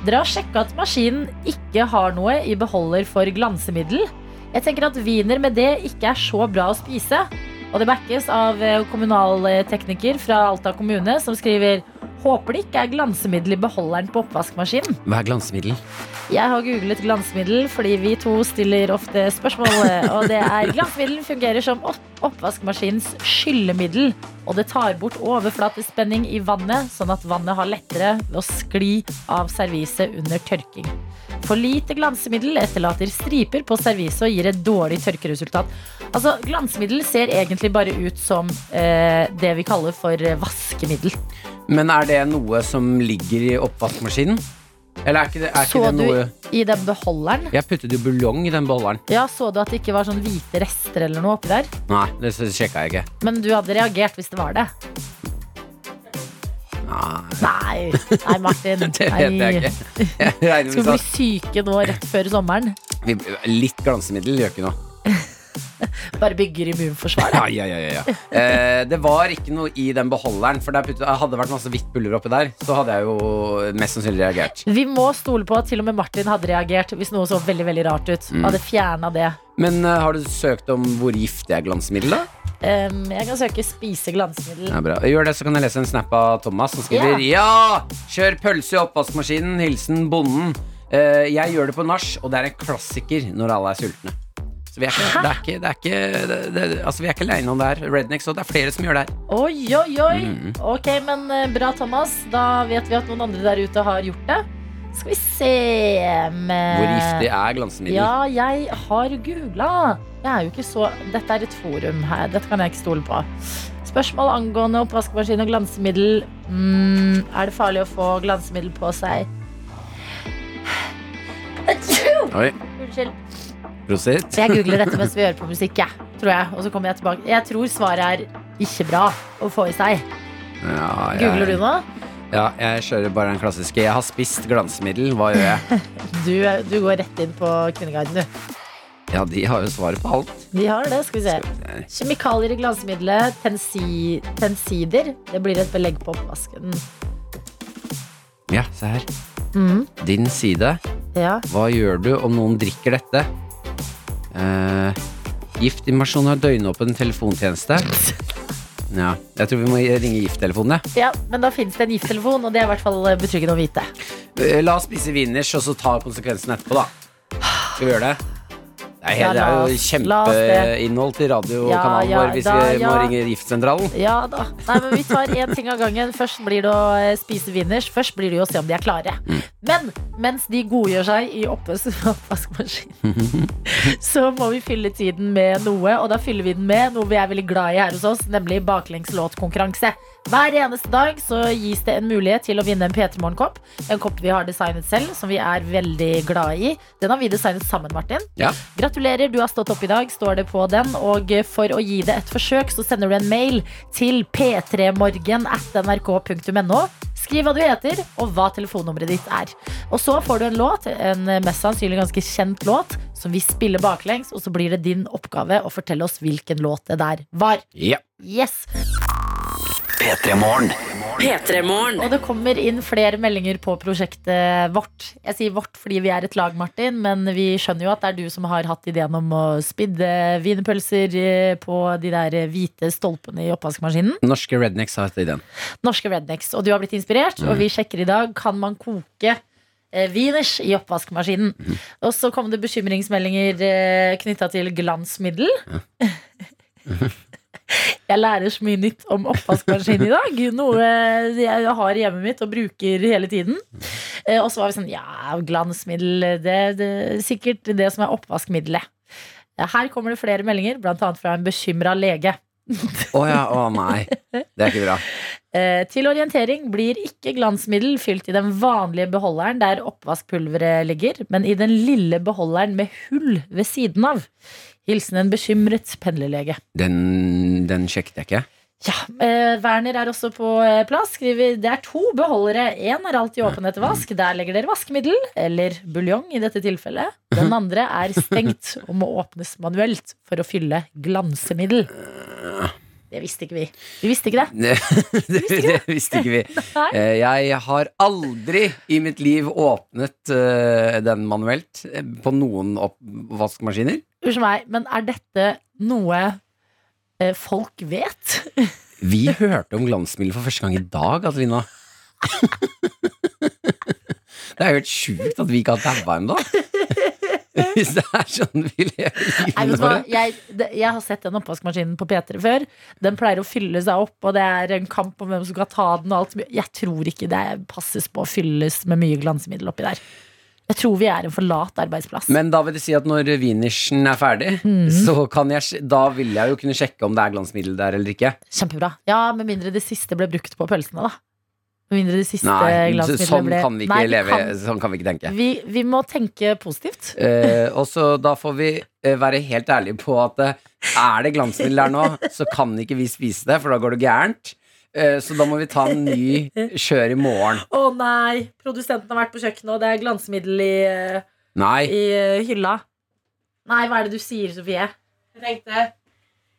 Dere har sjekka at maskinen ikke har noe i beholder for glansemiddel. Jeg tenker at wiener med det ikke er så bra å spise. Og det backes av kommunaltekniker fra Alta kommune, som skriver Håper det ikke er glansemiddel i beholderen på oppvaskmaskinen. Hva er glansemiddel? Jeg har googlet glansmiddel fordi vi to stiller ofte spørsmål. Og det er glansmiddel fungerer som opp oppvaskmaskinens skyllemiddel. Og det tar bort overflatespenning i vannet, sånn at vannet har lettere ved å skli av serviset under tørking. For lite glansemiddel etterlater striper på serviset og gir et dårlig tørkeresultat. Altså, Glansemiddel ser egentlig bare ut som eh, det vi kaller for eh, vaskemiddel. Men er det noe som ligger i oppvaskmaskinen? Eller er ikke det, er Så ikke det du i den beholderen? Jeg puttet jo buljong i den beholderen. Ja, Så du at det ikke var sånn hvite rester eller noe oppi der? Nei, det sjekka jeg ikke. Men du hadde reagert hvis det var det? Nei, Nei, nei Martin. det vet jeg ikke. Jeg Skal vi bli syke nå rett før sommeren? Litt glansemiddel gjør ikke noe. Bare bygger immunforsvaret. Ja, ja, ja, ja, ja. Eh, det var ikke noe i den beholderen, for der putte, hadde det vært masse hvitt pulver oppi der, så hadde jeg jo mest sannsynlig reagert. Vi må stole på at til og med Martin hadde reagert hvis noe så veldig veldig rart ut. Mm. Hadde fjerna det. Men eh, har du søkt om hvor giftig er glansmiddel, da? Um, jeg kan søke spise glansmiddel. Ja, bra. Gjør det, så kan jeg lese en snap av Thomas som skriver Ja! Kjør pølse i oppvaskmaskinen. Hilsen bonden. Uh, jeg gjør det på nach, og det er en klassiker når alle er sultne. Vi er ikke, det er ikke, det er ikke, det, det, altså vi er ikke aleine om det her. Rednecks, og det er flere som gjør det her. Oi, oi, oi. Mm. Ok, men eh, bra, Thomas. Da vet vi at noen andre der ute har gjort det. Skal vi se med Hvor giftig er glansemiddel? Ja, jeg har googla. Jeg er jo ikke så Dette er et forum her. Dette kan jeg ikke stole på. Spørsmål angående oppvaskmaskin og glansemiddel. Mm, er det farlig å få glansemiddel på seg? Oi, Unnskyld. Prosit. Jeg googler dette mens vi hører på musikk, jeg. Tror jeg. Og så kommer jeg tilbake. Jeg tror svaret er ikke bra å få i seg. Ja, jeg- Googler du nå? Ja, jeg kjører bare den klassiske. Jeg har spist glansmiddel, hva gjør jeg? Du, du går rett inn på Kvinneguiden, du. Ja, de har jo svaret på alt. De har det, skal vi se. Kjemikalier i glansmiddelet. Tensi, tensider. Det blir et belegg på oppvasken. Ja, se her. Mm. Din side. Ja. Hva gjør du om noen drikker dette? Uh, Giftinvasjon har døgnåpen telefontjeneste. Ja, jeg tror vi må ringe gifttelefonen, jeg. ja, men da finnes det en gifttelefon, og det er i hvert fall betryggende å vite. Eh, La oss spise wieners, og så ta konsekvensen etterpå, da. Skal vi gjøre det? Ja, det er jo kjempeinnhold til radiokanalen Ja, ja, vår hvis da, vi må ja. ringe Giftsentralen. Ja da. Nei, men vi tar én ting av gangen. Først blir det å eh, spise wieners. Først blir det å se om de er klare. Mm. Men mens de godgjør seg i oppvask- oppvaskmaskinen, så må vi fylle tiden med noe. Og da fyller vi den med noe vi er veldig glad i her hos oss, nemlig baklengslåtkonkurranse. Hver eneste dag så gis det en mulighet til å vinne en P3 Morgenkopp. En kopp vi har designet selv, som vi er veldig glad i. Den har vi designet sammen, Martin. Ja. Gratulerer, du har stått opp i dag, står det på den. Og for å gi det et forsøk, så sender du en mail til p3morgen at nrk.no. Skriv hva du heter, og hva telefonnummeret ditt er. Og så får du en låt, en mest sannsynlig ganske kjent låt, som vi spiller baklengs, og så blir det din oppgave å fortelle oss hvilken låt det der var. Ja. Yes! P3 Morgen. P3morgen. Og det kommer inn flere meldinger på prosjektet vårt. Jeg sier vårt fordi vi er et lag, Martin, men vi skjønner jo at det er du som har hatt ideen om å spidde wienerpølser eh, på de der hvite stolpene i oppvaskmaskinen. Norske rednecks har hatt ideen. Norske rednecks. Og du har blitt inspirert, og vi sjekker i dag kan man koke eh, wieners i oppvaskmaskinen. Og så kom det bekymringsmeldinger eh, knytta til glansmiddel. Jeg lærer så mye nytt om oppvaskmaskin i dag. Noe jeg har i hjemmet mitt og bruker hele tiden. Eh, Og så var vi sånn Ja, glansmiddel, det, er sikkert det som er oppvaskmiddelet. Her kommer det flere meldinger, annet fra en bekymra lege. Å ja, å nei. Det er ikke bra. Eh, Til orientering blir ikke glansmiddel fylt i den vanlige beholderen der oppvaskpulveret ligger, men i den lille beholderen med hull ved siden av. Hilsen en bekymret pendlerlege. Den, den sjekket jeg ikke. Ja, eh, Werner er også på eh, plass. Skriver det er to beholdere. Én er alltid åpen etter vask. Der legger dere vaskemiddel, eller buljong i dette tilfellet. Den andre er stengt og må åpnes manuelt for å fylle glansemiddel. Det visste ikke vi. Vi visste ikke det. Det, det visste ikke vi. Eh, Jeg har aldri i mitt liv åpnet eh, den manuelt på noen oppvaskmaskiner. Unnskyld meg, men er dette noe eh, folk vet? Vi hørte om glansmiddel for første gang i dag, Adelina. Det er jo helt sjukt at vi ikke har daua ennå. Hvis det er sånn vi lever livet våre. Jeg, jeg har sett den oppvaskmaskinen på P3 før. Den pleier å fylle seg opp, og det er en kamp om hvem som skal ta den. Og alt. Jeg tror ikke det passes på å fylles med mye glansemiddel oppi der. Jeg tror vi er en for lat arbeidsplass. Men da vil det si at når wienersen er ferdig, mm. så kan jeg, da vil jeg jo kunne sjekke om det er glansmiddel der eller ikke. Kjempebra. Ja, med mindre det siste ble brukt på pølsene, da. Med mindre det siste Nei, sånn ble kan vi ikke Nei, leve. kan- Sånn kan vi ikke tenke. Vi, vi må tenke positivt. Eh, og så da får vi eh, være helt ærlige på at eh, er det glansmiddel der nå, så kan ikke vi spise det, for da går det gærent. Eh, så da må vi ta en ny kjør i morgen. Å nei! Produsenten har vært på kjøkkenet, og det er glansmiddel i, eh, Nei. i eh, hylla. Nei, hva er det du sier, Sofie? Jeg tenkte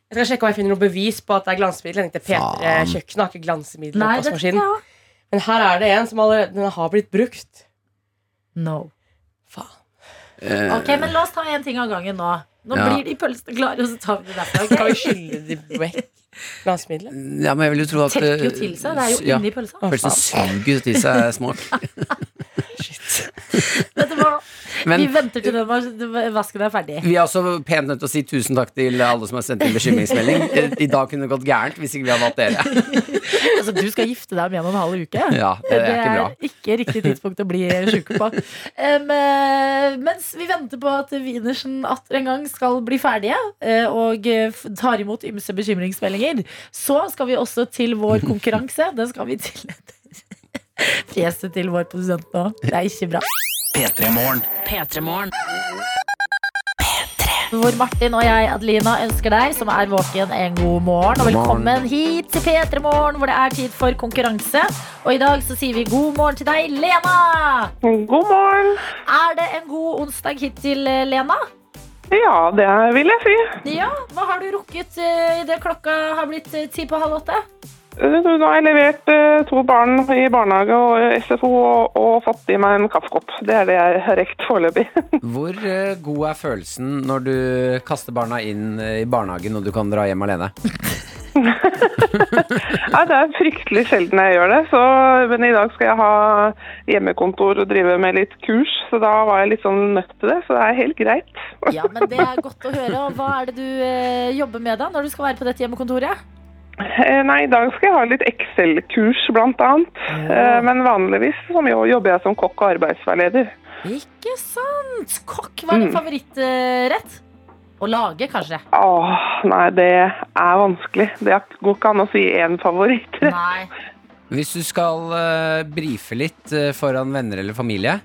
jeg skal sjekke om jeg finner noe bevis på at det er glansmiddel. Jeg tenkte P3 Kjøkkenet har ikke glansmiddel i oppvaskmaskinen. Men her er det en som allerede den har blitt brukt. No. Faen. Eh, Ok, men la oss ta en ting av gangen nå. Nå Ja. blir de pølsene klare, og så tar vi det derfra. Okay? vi skylle de vekk glansmiddelet? ja, men jeg vil jo tro at Trekker jo eh, til seg. Det er jo ja, inni pølsa. Pølsen suger til seg smak. Vet du hva? Men vi venter til den vasken er ferdig. vi er også pent nødt til å si tusen takk til alle som har sendt inn bekymringsmelding. Eh, I dag kunne det gått gærent hvis ikke vi hadde hatt dere. Altså, du skal gifte deg om en og en halv uke. Ja, det er ikke bra. ikke riktig tidspunkt å bli sjuk på. Eh, mens vi venter på at Wienersen atter en gang skal bli ferdige eh, og tar imot ymse bekymringsmeldinger, så skal vi også til vår konkurranse. Den skal vi til Fjeset til vår produsent nå. Det er ikke bra. P3 Morgen. P3morgen. Hvor Martin og jeg, Adelina, ønsker deg som er våken, en god morgen. Og velkommen hit til P3 Morgen, hvor det er tid for konkurranse. Og i dag så sier vi god morgen til deg, Lena. God morgen. Er det en god onsdag hittil, eh, Lena? Ja, det vil jeg si. Ja, Hva har du rukket uh, idet klokka har blitt eh, ti på halv åtte? Eh, Nå har jeg levert eh, to barn i barnehage og SFO og, og fått i meg en kaffekopp. Det er det jeg har rekt foreløpig. Hvor eh, god er følelsen når du kaster barna inn eh, i barnehagen og du kan dra hjem alene? ja, det er fryktelig sjelden jeg gjør det, så, men i dag skal jeg ha hjemmekontor og drive med litt kurs, så da var jeg litt sånn nødt til det, så det er helt greit. Ja, men det er godt å høre. Og hva er det du eh, jobber med da, når du skal være på dette hjemmekontoret? Eh, Nei, i dag skal jeg ha litt Excel-kurs blant annet, Eh, men vanligvis som jo jobber jeg som kokk og arbeidsveileder. Ikke sant? Kokk, hva er din Mm. favorittrett? Å lage, kanskje? Åh, nei, det er vanskelig. Det går ikke an å si én favoritt. Nei. Hvis du skal uh, brife litt uh, foran venner eller familie,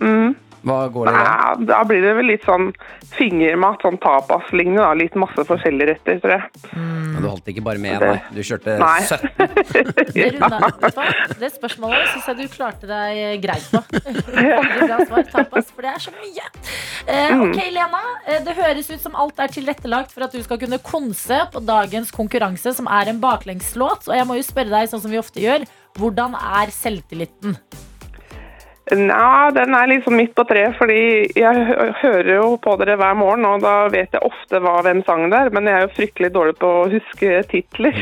Mm. Hva går det i da? Da blir det vel litt sånn fingermat, sånn tapas-lignende. Litt masse forskjellige retter, tror jeg. Men Du holdt ikke bare med nei. Du kjørte Nei. 17. Det, det spørsmålet syns jeg du klarte deg greit på. Veldig bra svar, tapas, for det er så mye. Eh, ok, Lena. eh, Det høres ut som alt er tilrettelagt for at du skal kunne konse på dagens konkurranse, som er en baklengslåt. Og jeg må jo spørre deg, sånn som vi ofte gjør, hvordan er selvtilliten? Nja, den er liksom midt på treet, fordi jeg hører jo på dere hver morgen, og da vet jeg ofte hva hvem sang det er, men jeg er jo fryktelig dårlig på å huske titler.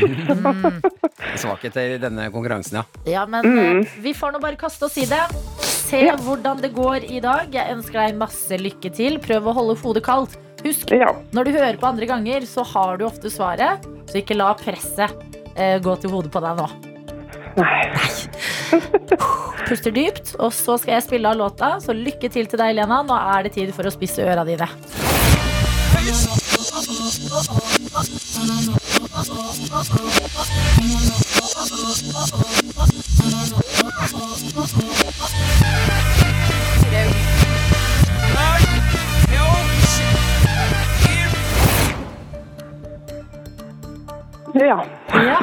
Svakheter i denne konkurransen, ja. Ja, men mm. vi får nå bare kaste oss i det. Se hvordan det går i dag. Jeg ønsker deg masse lykke til. Prøv å holde hodet kaldt. Husk, Ja. når du hører på andre ganger, så har du ofte svaret. Så ikke la presset eh, gå til hodet på deg nå. Nei. Puster dypt, og så skal jeg spille av låta. Så lykke til til deg, Lena. Nå er det tid for å spisse øra dine. Ja. Ja,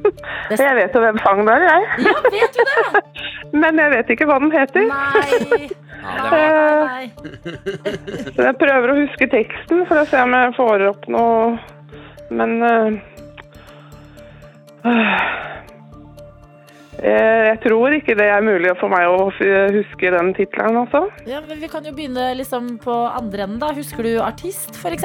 Jeg vet jo hvem sangen er, jeg. ja vet du det? Men jeg vet ikke hva den heter. Nei. ja Eh, Nei. Så jeg prøver å huske teksten for å se om jeg får opp noe Men eh, eh, Jeg tror ikke det er mulig for meg å huske den tittelen, altså. Ja, men vi kan jo begynne liksom på andre enden, da. Husker du artist? Nei,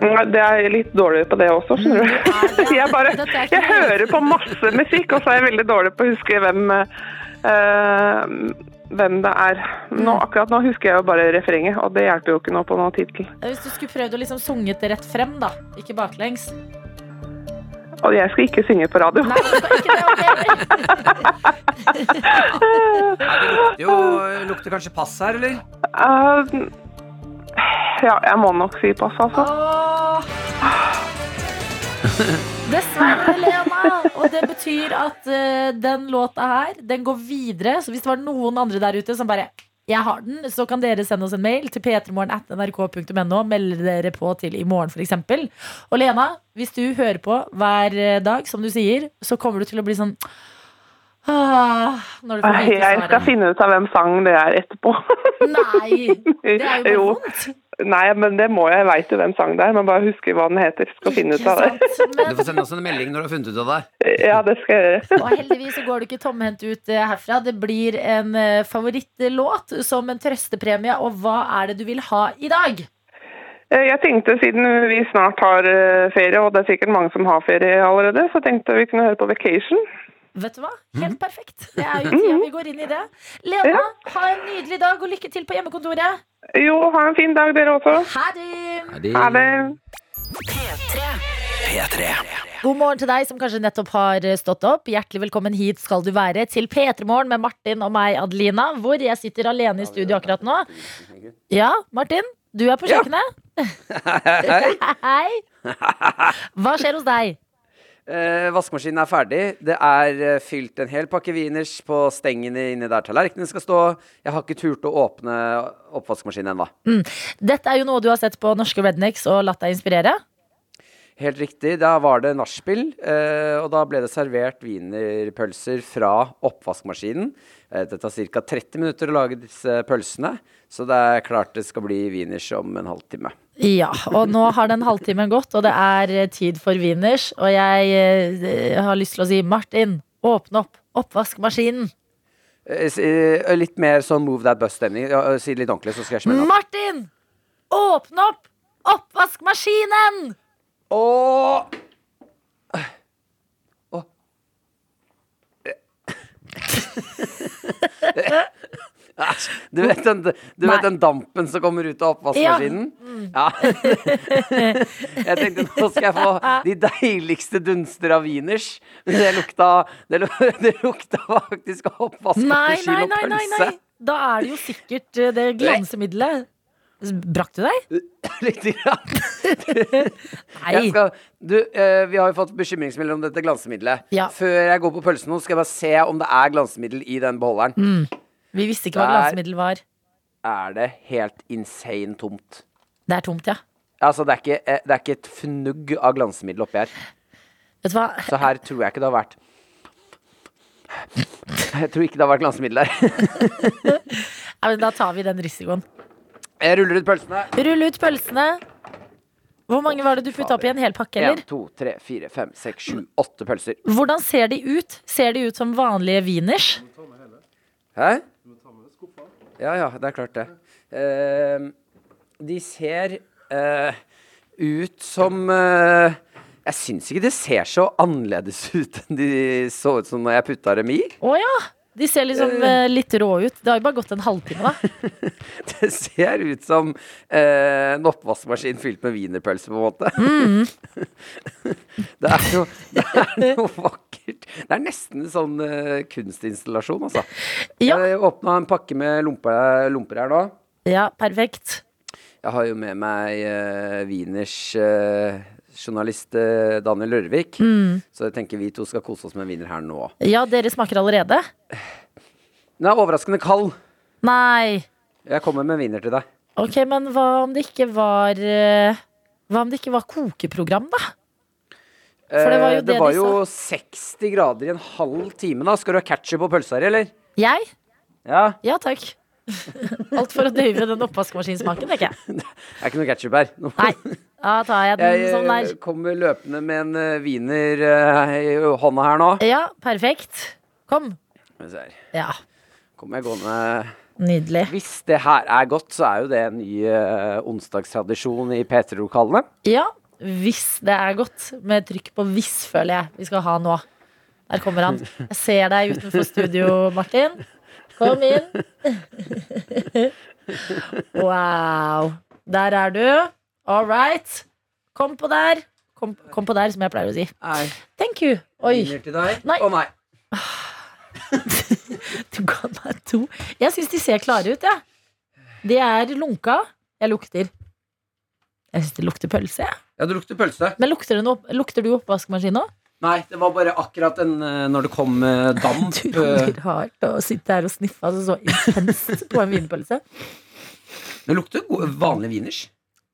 Det er litt dårlig på det også, skjønner du. Jeg, bare, ikke jeg hører på masse musikk, og så er jeg veldig dårlig på å huske hvem, eh, eh, hvem det er. Nå, akkurat nå husker jeg jo bare refrenget, og det hjelper jo ikke nå på noen tittel. Hvis du skulle prøvd å liksom sunget det rett frem, da. Ikke baklengs. Og jeg skal ikke synge på radio. Nei, du skal ikke det, lukter, Jo, lukter kanskje pass her, eller? Eh, ja, jeg må nok si pass, altså. Dessverre, Lena. Og det betyr at uh, den låta her, den går videre. Så hvis det var noen andre der ute som bare jeg har den, så kan dere sende oss en mail til p3morgen.nrk.no. Melde dere på til i morgen, f.eks. Og Lena, hvis du hører på hver eh, dag, som du sier, så kommer du til å bli sånn ah, Når du får vite Jeg skal svaret. finne ut av hvem sang det er etterpå. Nei! Det er jo bare Jo. vondt. Nei, men det må jeg. Jeg veit jo hvem sang det er, men bare husker hva den heter. Skal finne ut av det. Sant? Du får sende oss en melding når du har funnet ut av det. Ja, det skal jeg gjøre. Og heldigvis så går du ikke tomhendt ut eh, herfra. Det blir en eh, favorittlåt som en trøstepremie. Og hva er det du vil ha i dag? Eh, Jeg tenkte siden vi snart har ferie, og det er sikkert mange som har ferie allerede, så tenkte vi kunne høre på Vacation. Vet du hva? Helt perfekt. Det er jo tida vi går inn i det. Lena, ha en nydelig dag og lykke til på hjemmekontoret. Jo, ha en fin dag dere også. Ha det! Ha det. P3. God morgen til deg som kanskje nettopp har eh, stått opp. Hjertelig velkommen hit skal du være til P3 Morgen med Martin og meg, Adelina, hvor jeg sitter alene i studio akkurat nå. Ja, Martin, du er på Ja. Hei. Hei. Hva skjer hos deg? Eh, vaskemaskinen er ferdig. Det er eh, fylt en hel pakke wieners på stengene inni der tallerkenene skal stå. Jeg har ikke turt å åpne oppvaskmaskinen ennå. Dette er jo noe du har sett på norske rednecks og latt deg inspirere. Helt riktig. Da var det nachspiel, eh, og da ble det servert wienerpølser fra oppvaskmaskinen. Eh, det tar ca. 30 minutter å lage disse pølsene, så det er klart det skal bli wieners om en halvtime. Ja, og nå har den halvtimen gått, og det er eh, tid for wieners. Og jeg eh, har lyst til å si Martin, åpne opp oppvaskmaskinen. Eh, litt mer sånn move that bus-stemning. Si det litt ordentlig, så skal jeg smelle opp. Martin! Åpne opp oppvaskmaskinen! Og Åh. Æsj. Du vet den, du vet den dampen som kommer ut av oppvaskmaskinen? Ja. Jeg tenkte nå skal jeg få de deiligste dunster av wieners. Men det lukta, det, lukta faktisk oppvaskmaskin og pølse. Da er det jo sikkert eh, det glansemiddelet. Brakk du deg? Lite grann. Nei. Skal, du, eh, vi har jo fått bekymringsmeldinger om dette glansemiddelet. Ja. Før jeg går på pølsen nå, skal jeg bare se om det er glansemiddel i den beholderen. Vi visste ikke hva Der. glansemiddel var. Er det helt insane tomt? Det er tomt, ja. Altså, det er ikke, eh, det er ikke et fnugg av glansemiddel oppi her. Vet du hva? Så her tror jeg ikke det har vært Jeg tror ikke det har vært glansemiddel der. Ja, men da tar vi den risikoen. Jeg ruller ut pølsene. Rull ut pølsene. Hvor mange var det du putta opp i en hel pakke, eller? En, to, tre, fire, fem, seks, sju, åtte pølser. Hvordan ser de ut? Ser de ut som vanlige wieners? Hæ? Ja, ja, det er klart det. Uh, de ser uh, ut som uh, Jeg syns ikke det ser så annerledes ut enn de så ut som når jeg putta dem i. Oh, ja! De ser liksom eh, litt rå ut. Det har jo bare gått en halvtime, da. Det ser ut som eh, en oppvaskmaskin fylt med wienerpølse, på en måte. Mm. det, er jo, det er noe vakkert. Det er nesten en sånn eh, kunstinstallasjon, altså. Ja. Jeg åpna en pakke med lomper, lomper her nå. Ja, perfekt. Jeg har jo med meg uh, Wieners eh, journalist eh, Daniel Lørvik. Mm. Så jeg tenker vi to skal kose oss med vinner her nå. Ja, dere smaker allerede? Den er overraskende kald. Nei. Jeg kommer med vinner til deg. Ok, men hva om det ikke var eh, Hva om det ikke var kokeprogram, da? For det var jo Eh, det de var jo 60 grader i en halv time. da Skal du ha ketchup og pølser, eller? Jeg? Ja, Ja takk. Alt for å døyve den oppvaskmaskinsmaken, tenker jeg. det er ikke noe ketchup her. Nei, da tar jeg den Jeg sånn eh, der. kommer løpende med en eh, wiener uh, i hånda her nå. Ja, perfekt. Kom. Ja, Kommer jeg gående nydelig. Hvis det her er godt, så er jo det en ny uh, onsdagstradisjon i P3-lokalene. Ja, hvis det er godt. Med trykk på 'hvis', føler jeg vi skal ha nå. Der kommer han. Jeg ser deg utenfor studio, Martin. Kom inn. Wow. Der er du. All right. Kom på der. Kom, kom på der, som jeg pleier å si. Nei. Thank you. Oi. Til deg. Nei. Å nei. Du ga meg to. Jeg syns de ser klare ut, jeg. De er lunka. Jeg lukter. Jeg syns det lukter pølse. Ja. Ja, det lukter pølse. Men lukter, det noe, lukter du oppvaskmaskin nå? Nei, det var bare akkurat den eh, når det kom eh, damp. du blir er å sitte her og sniffe altså, så intenst på en vinpølse. Det lukter vanlig wieners.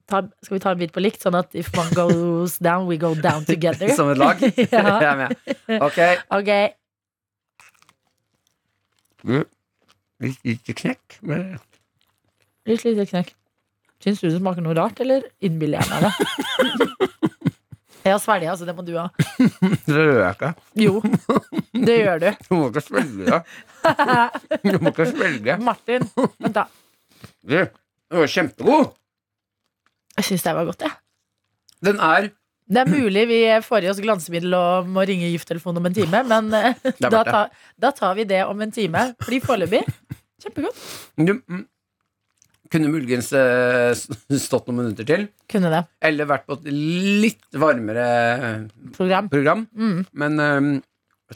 Ta, skal vi ta en bit på likt, sånn at if one goes down, we go down together? Som et lag. Jeg er med. Ok. Ok. Litt lite knekk. men- Litt lite knekk. Syns du det smaker noe rart, eller innbiller jeg meg det? Jeg har svelget, altså. Det må du ha. Det gjør jeg ikke. Jo, det gjør du. Du må ikke svelge. Du må ikke svelge. Martin, vent da. Du, den var kjempegod. Jeg syns det var godt, jeg. Den er Det er mulig vi får i oss glansemiddel og må ringe gifttelefonen om en time, men eh, da, ta, da tar vi det om en time. Fordi foreløpig kjempegodt. du, mm, Kunne muligens eh, stått noen minutter til. Kunne det. Eller vært på et litt varmere Program. program. Mm. Men um,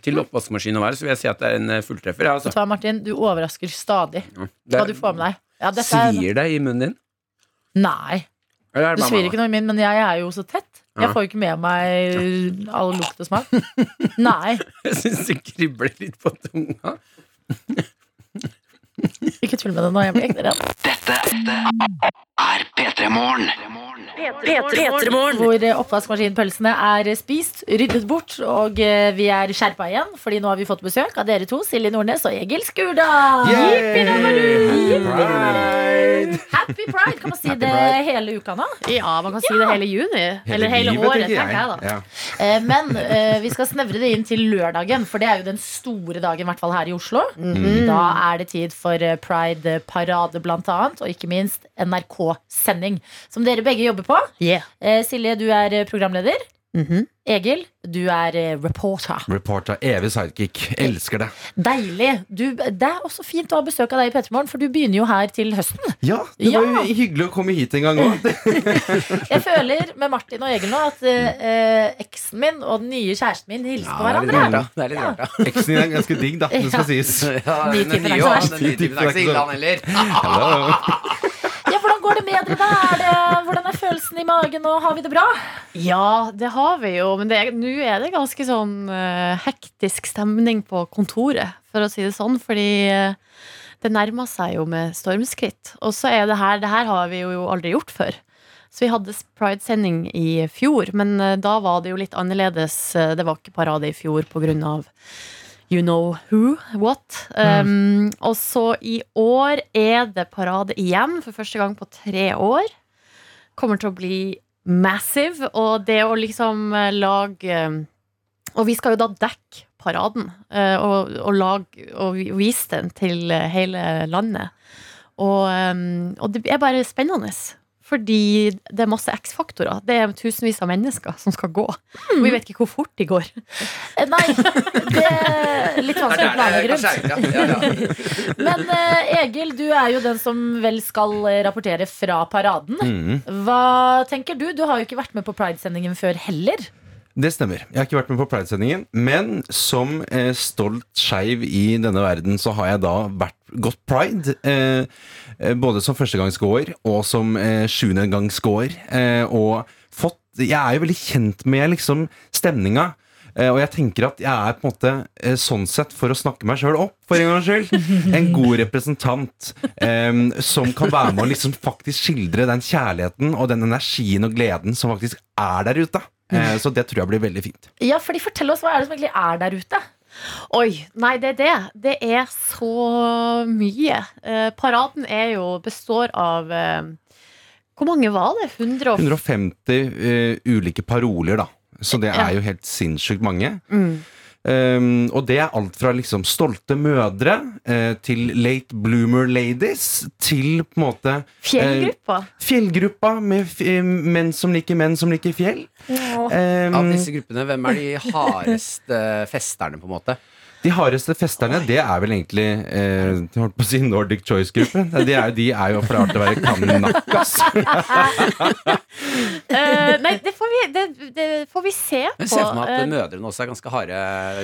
til oppvaskmaskin å være, så vil jeg si at det er en eh, fulltreffer. Ja, Vet altså. du hva, Martin? Du overrasker stadig Det hva du får med deg. Ja, svir det i munnen din? Nei, Det svir ikke noe i min, men jeg er jo så tett. Jeg får jo ikke med meg all lukt og smak. Nei, Jeg syns det kribler litt på tunga. ikke tull med det nå. Jeg blir ekte redd. Dette er P3 Morgen. Hvor eh, oppvaskmaskinpølsene er spist, ryddet bort, og eh, vi er skjerpa igjen. Fordi nå har vi fått besøk av dere to, Silje Nordnes og Egil Skurdal. Happy Pride! Kan man si det hele uka nå? Ja, man kan si det hele juni. Eller hele livet, året, tenker tenker jeg da. Ja. Eh, Men vi skal snevre det inn til lørdagen, for det er jo den store dagen, i hvert fall her i Oslo. Da er det tid for eh, Pride-parade, blant annet, og ikke minst NRK-sending, som dere begge jobber på. Yeah. Eh, Silje, du er eh, programleder. -hmm. Egil, du er eh, reporter. Reporter, evig sidekick. Elsker det. Deilig. Du, det er også fint å ha besøk av deg i Petermorgen, for du begynner jo her til høsten. Ja, det var Ja. jo hyggelig å komme hit en gang òg. Jeg føler med Martin og Egil nå at eh, eh, eksen min og den nye kjæresten min hilser på det er hverandre. Det er litt rart, da. Eksen din er ganske digg, da. Det skal sies. Ja, den nye er ikke så også, verst. den nye typen er ikke så ille, han heller. Går det med dere? Er det, hvordan er følelsen i magen, og har vi det bra? Ja, det har vi jo, men nå er det ganske sånn uh, hektisk stemning på kontoret, for å si det sånn, fordi uh, det nærmer seg jo med stormskritt. Og så er det her, det her har vi jo aldri gjort før. Så vi hadde Pride-sending i fjor, men eh, da var det jo litt annerledes. Det var ikke parade i fjor på grunn av You know who, what. Um, og så i år er det parade igjen, for første gang på tre år. Kommer til å bli massive, og det å liksom eh, lage eh, Og vi skal jo da dekke paraden, eh, og, og, lage, og vise den til eh, hele landet. Og, eh, og det er bare spennende. Fordi det er masse X-faktorer. Det er tusenvis av mennesker som skal gå. Og vi vet ikke hvor fort de går. Eh, Nei, det er litt vanskelig å planlegge rundt. Men eh, Egil, du er jo den som vel skal eh, rapportere fra paraden. Mhm. Hva tenker du? Du har jo ikke vært med på Pride-sendingen før heller. Det stemmer. Jeg har ikke vært med på Pride-sendingen. Men som eh, stolt skeiv i denne verden, så har jeg da vært gått pride. Eh, eh, både som førstegangsgåer og som eh, sjuendegangsgåer. Eh, og fått Jeg er jo veldig kjent med liksom stemninga. Eh, og jeg tenker at jeg er på en måte eh, sånn sett, for å snakke meg sjøl opp, for en gangs skyld, en god representant um, som kan være med å liksom faktisk skildre den kjærligheten og den energien og gleden som faktisk er der ute. Eh, så det tror jeg blir veldig fint. Ja, fordi Fortell oss hva er det som egentlig er der ute. Oi, nei, det er det. Det er så mye. Eh, paraden er jo, består av eh, Hvor mange var det? 100 150 eh, ulike paroler, da. Så det er jo helt sinnssykt mange. Mm. Um, og det er alt fra liksom stolte mødre uh, til late bloomer ladies til på en måte Fjellgruppa? Fjellgruppa. fjellgruppa med f eh, menn som liker menn som liker fjell. Um, Av disse gruppene, hvem er de hardeste festerne, på en måte? De hardeste festerne, det er vel egentlig eh, holdt på å si Nordic Choice-gruppen. De, er- de er jo for artig å være kanakkas. uh, nei, det får, vi, det, det får vi se på. Jeg ser for meg at Eh, mødrene også er ganske harde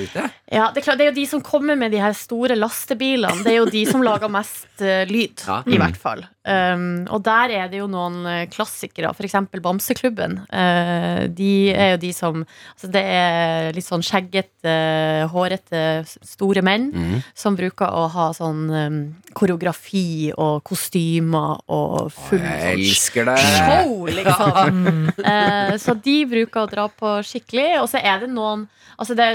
ute. Ja, det er, klart, det er jo de som kommer med de her store lastebilene. Det er jo de som lager mest uh, lyd, Ja. i Mm. hvert fall. Um, og der er det jo noen eh, klassikere, f.eks. Bamseklubben. Uh, de er jo de som altså Det er litt sånn skjeggete, hårete, store menn mm. som bruker å ha sånn um, koreografi og kostymer og full Jeg sånn elsker det. show, liksom. uh, så de bruker å dra på skikkelig. Og så er det noen altså det,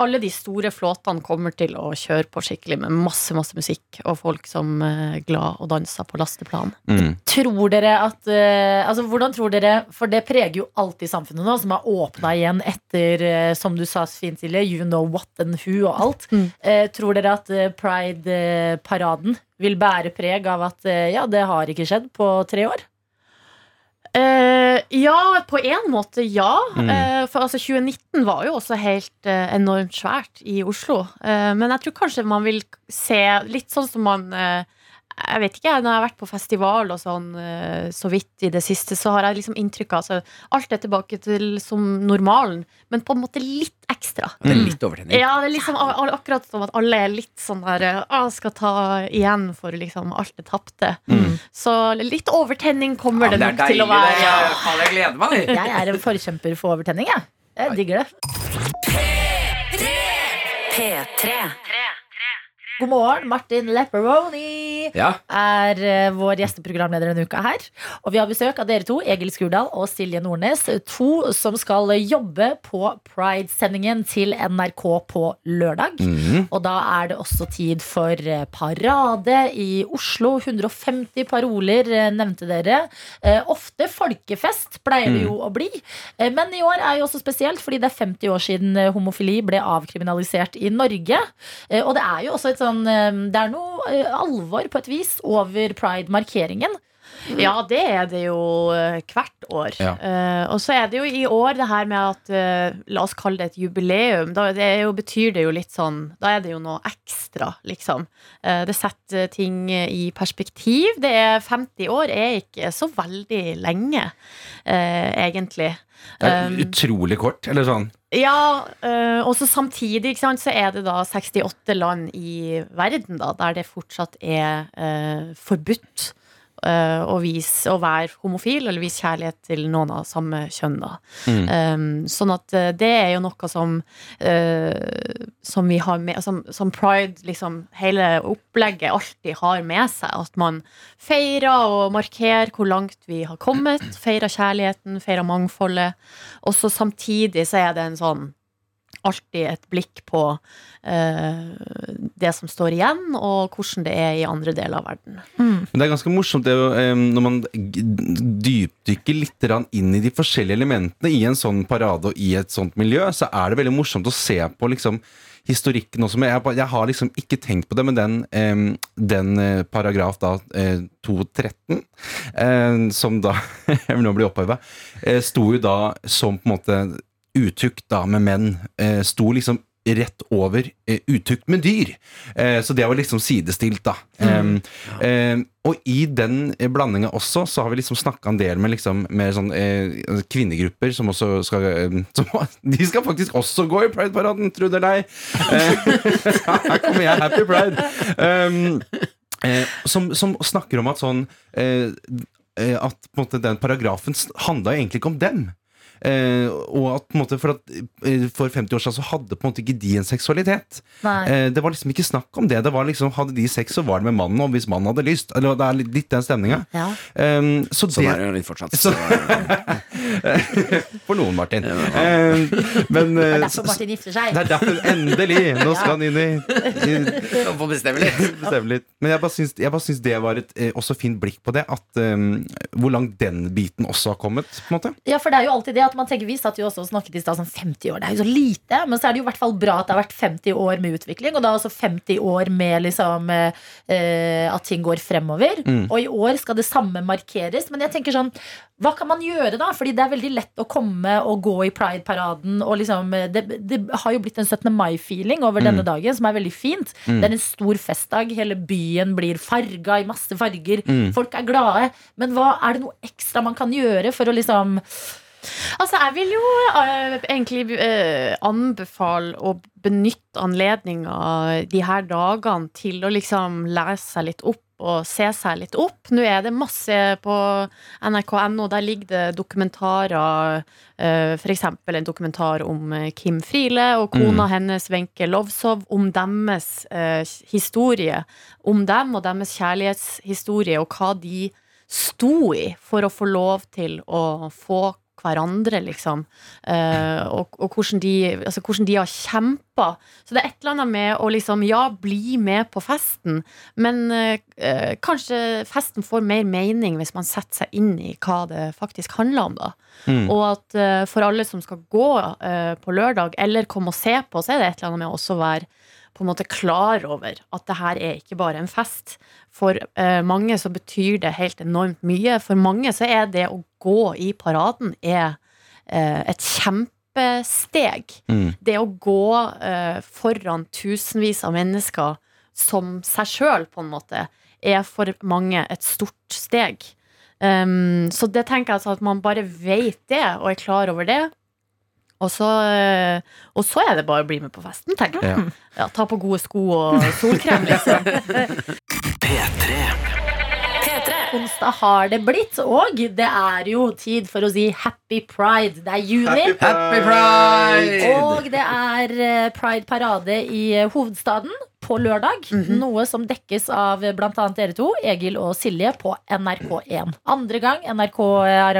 Alle de store flåtene kommer til å kjøre på skikkelig med masse masse musikk og folk som er glad og danser på lasteplan. Mm. Tror dere at uh, Altså, hvordan tror dere For det preger jo alltid samfunnet nå, som har åpna igjen etter, eh, som du sa fint, Silje, you know what and who og alt. Eh, tror dere at eh, Pride-paraden vil bære preg av at eh, ja, det har ikke skjedd på tre år? Eh, ja, på en måte ja. Mm. Eh, for altså 2019 var jo også helt eh, enormt svært i Oslo. Eh, men jeg tror kanskje man vil se litt sånn som man eh, jeg vet ikke, Når jeg har vært på festival og sånn eh, så vidt i det siste, så har jeg liksom inntrykk av altså, Alt er tilbake til som normalen, men på en måte litt ekstra. Det er litt overtenning. Ja, det er liksom akkurat som at alle er litt sånn der ah, Skal ta igjen for liksom alt det tapte. Så litt overtenning kommer Ja, det det nok til å være. det. er- Faen, jeg gleder meg. Jeg er en forkjemper for overtenning, jeg. Jeg digger det. P3. P3. God morgen, Martin Lepperoni Ja. er uh, vår gjesteprogramleder denne uka her. Og vi har besøk av dere to, Egil Skurdal og Silje Nordnes. To som skal jobbe på Pride-sendingen til NRK på lørdag. Mhm. Og da er det også tid for eh, parade i Oslo. 150 paroler eh, nevnte dere. Uh, Ofte folkefest pleier det jo å bli. Uh, Men i år er jo også spesielt fordi det er 50 år siden homofili ble avkriminalisert i Norge. Og det er jo også et sånn eh, Det er noe eh, alvor på et vis over pride-markeringen. Ja, det er det jo eh, hvert år. Ja. Uh, og så er det jo i år det her med at uh, La oss kalle det et jubileum. Da det jo, betyr det jo litt sånn Da er det jo noe ekstra, liksom. Uh, det setter ting i perspektiv. Det er 50 år er ikke så veldig lenge, egentlig. Det er utrolig kort, eller sånn. Ja, øh, og så samtidig sant, så er det da 68 land i verden da, der det fortsatt er øh, forbudt å vise å være homofil eller vise kjærlighet til noen av samme kjønn. Da. Mm. Um, sånn at øh, det er jo noe som uh, som vi har med som, som pride, liksom hele opplegget alltid har med seg. At man feirer og markerer hvor langt vi har kommet. Feirer kjærligheten, feirer mangfoldet. Og så samtidig så er det en sånn alltid et blikk på uh, det som står igjen, og hvordan det er i andre deler av verden. Men det er ganske morsomt det, eh, når man dypdykker litt inn i de forskjellige elementene i en sånn parade og i et sånt miljø, så er det veldig morsomt å se på liksom historikken også. Jeg, jeg har liksom ikke tenkt på det, men den, eh, den eh, paragraf da, eh, 213, eh, som da jeg vil nå bli oppheva, eh, sto jo da som på en måte utukt da med menn, eh, sto liksom rett over eh, utukt med dyr. Eh, så det var liksom sidestilt, da. Mm. Eh, og i den blandinga også, så har vi liksom snakka en del med liksom med sånn eh, kvinnegrupper som også skal eh, som, De skal faktisk også gå i Pride-paraden, tro det eller ei! Eh, her kommer jeg, Happy Pride! Som, som snakker om at sånn At på en måte den paragrafen handla egentlig ikke om dem. Eh, og at på en måte For, at, eh, for 50 år siden så hadde på en måte ikke de en seksualitet. Eh, det var liksom ikke snakk om det. Det var liksom Hadde de sex, så var det med mannen, og hvis mannen hadde lyst. Eller, det er litt, litt den stemninga. Ja. Um, så Sånn det, er det jo litt fortsatt. Så, for noen, Martin. Um, men Det eh, er derfor Martin gifter seg. det er derfor, endelig! Nå skal han inn i, i får bestemme litt. bestemme litt. Men jeg bare syns, jeg bare syns det var et eh, også fint blikk på det. At, um, hvor langt den biten også har kommet. på en måte Ja, for det er jo alltid det at at man tenker Vi satt jo også og snakket i stad som 50 år. Det er jo så lite. Men så er det jo i hvert fall bra at det har vært 50 år med utvikling, og da også 50 år med liksom eh, eh, at ting går fremover. Mm. Og i år skal det samme markeres. Men jeg tenker sånn Hva kan man gjøre da? Fordi det er veldig lett å komme og gå i Pride-paraden. Og liksom eh, det, det har jo blitt en 17. mai-feeling over Mm. denne dagen, som er veldig fint. Mm. Det er en stor festdag. Hele byen blir farga i masse farger. Mm. Folk er glade. Men hva er det noe ekstra man kan gjøre for å liksom Altså, jeg vil jo uh, egentlig uh, anbefale å benytte anledninga de her dagene til å liksom lese seg litt opp og se seg litt opp. Nå er det masse på nrk.no. Der ligger det dokumentarer. Uh, F.eks. en dokumentar om eh, Kim Friele og kona Mm. hennes Wenche Lovsov. Om deres eh, historie. Om dem og deres kjærlighetshistorie, og hva de sto i for å få lov til å få hverandre, liksom. Eh, og, og hvordan, de, altså, hvordan de har kjempa. Så det er et eller annet med å liksom, ja, bli med på festen, men eh, eh, kanskje festen får mer mening hvis man setter seg inn i hva det faktisk handler om, da. Mm. Og at eh, for alle som skal gå eh, på lørdag, eller komme og se på, så er det et eller annet med å også være på en måte klar over at det her er ikke bare en fest. For eh, mange så betyr det helt enormt mye. For mange så er det å gå i paraden er eh, et kjempesteg. Mm. Det å gå eh, foran tusenvis av mennesker som seg sjøl, på en måte, er for mange et stort steg. Um, så det tenker jeg altså at man bare vet det, og er klar over det. Og så, eh, og så er det bare å bli med på festen, tenker jeg. Ja, ta på gode sko og solkrem, liksom. Onsdag har det blitt, og det er jo tid for å si happy pride. Det er juni. Happy Happy Pride! Og det er eh, pride-parade i eh, hovedstaden på lørdag. Noe som dekkes av bl.a. dere to, Egil og Silje, på NRK1. Andre gang NRK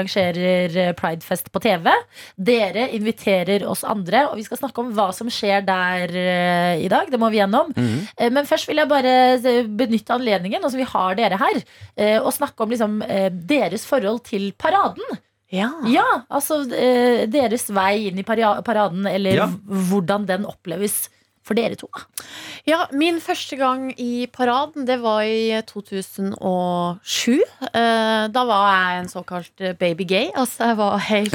arrangerer pridefest på TV. Dere inviterer oss andre, og vi skal snakke om hva som skjer der eh, i dag. Det må vi gjennom. Eh, Men først vil jeg bare eh, benytte anledningen, altså vi har dere her, og snakke om liksom, deres forhold til paraden. Ja. altså eh, deres vei inn i paraden, eller Ja. hvordan den oppleves for dere to. da. Ja, min første gang i paraden, det var i 2007. Eh, Da var jeg en såkalt babygay. Altså, jeg var helt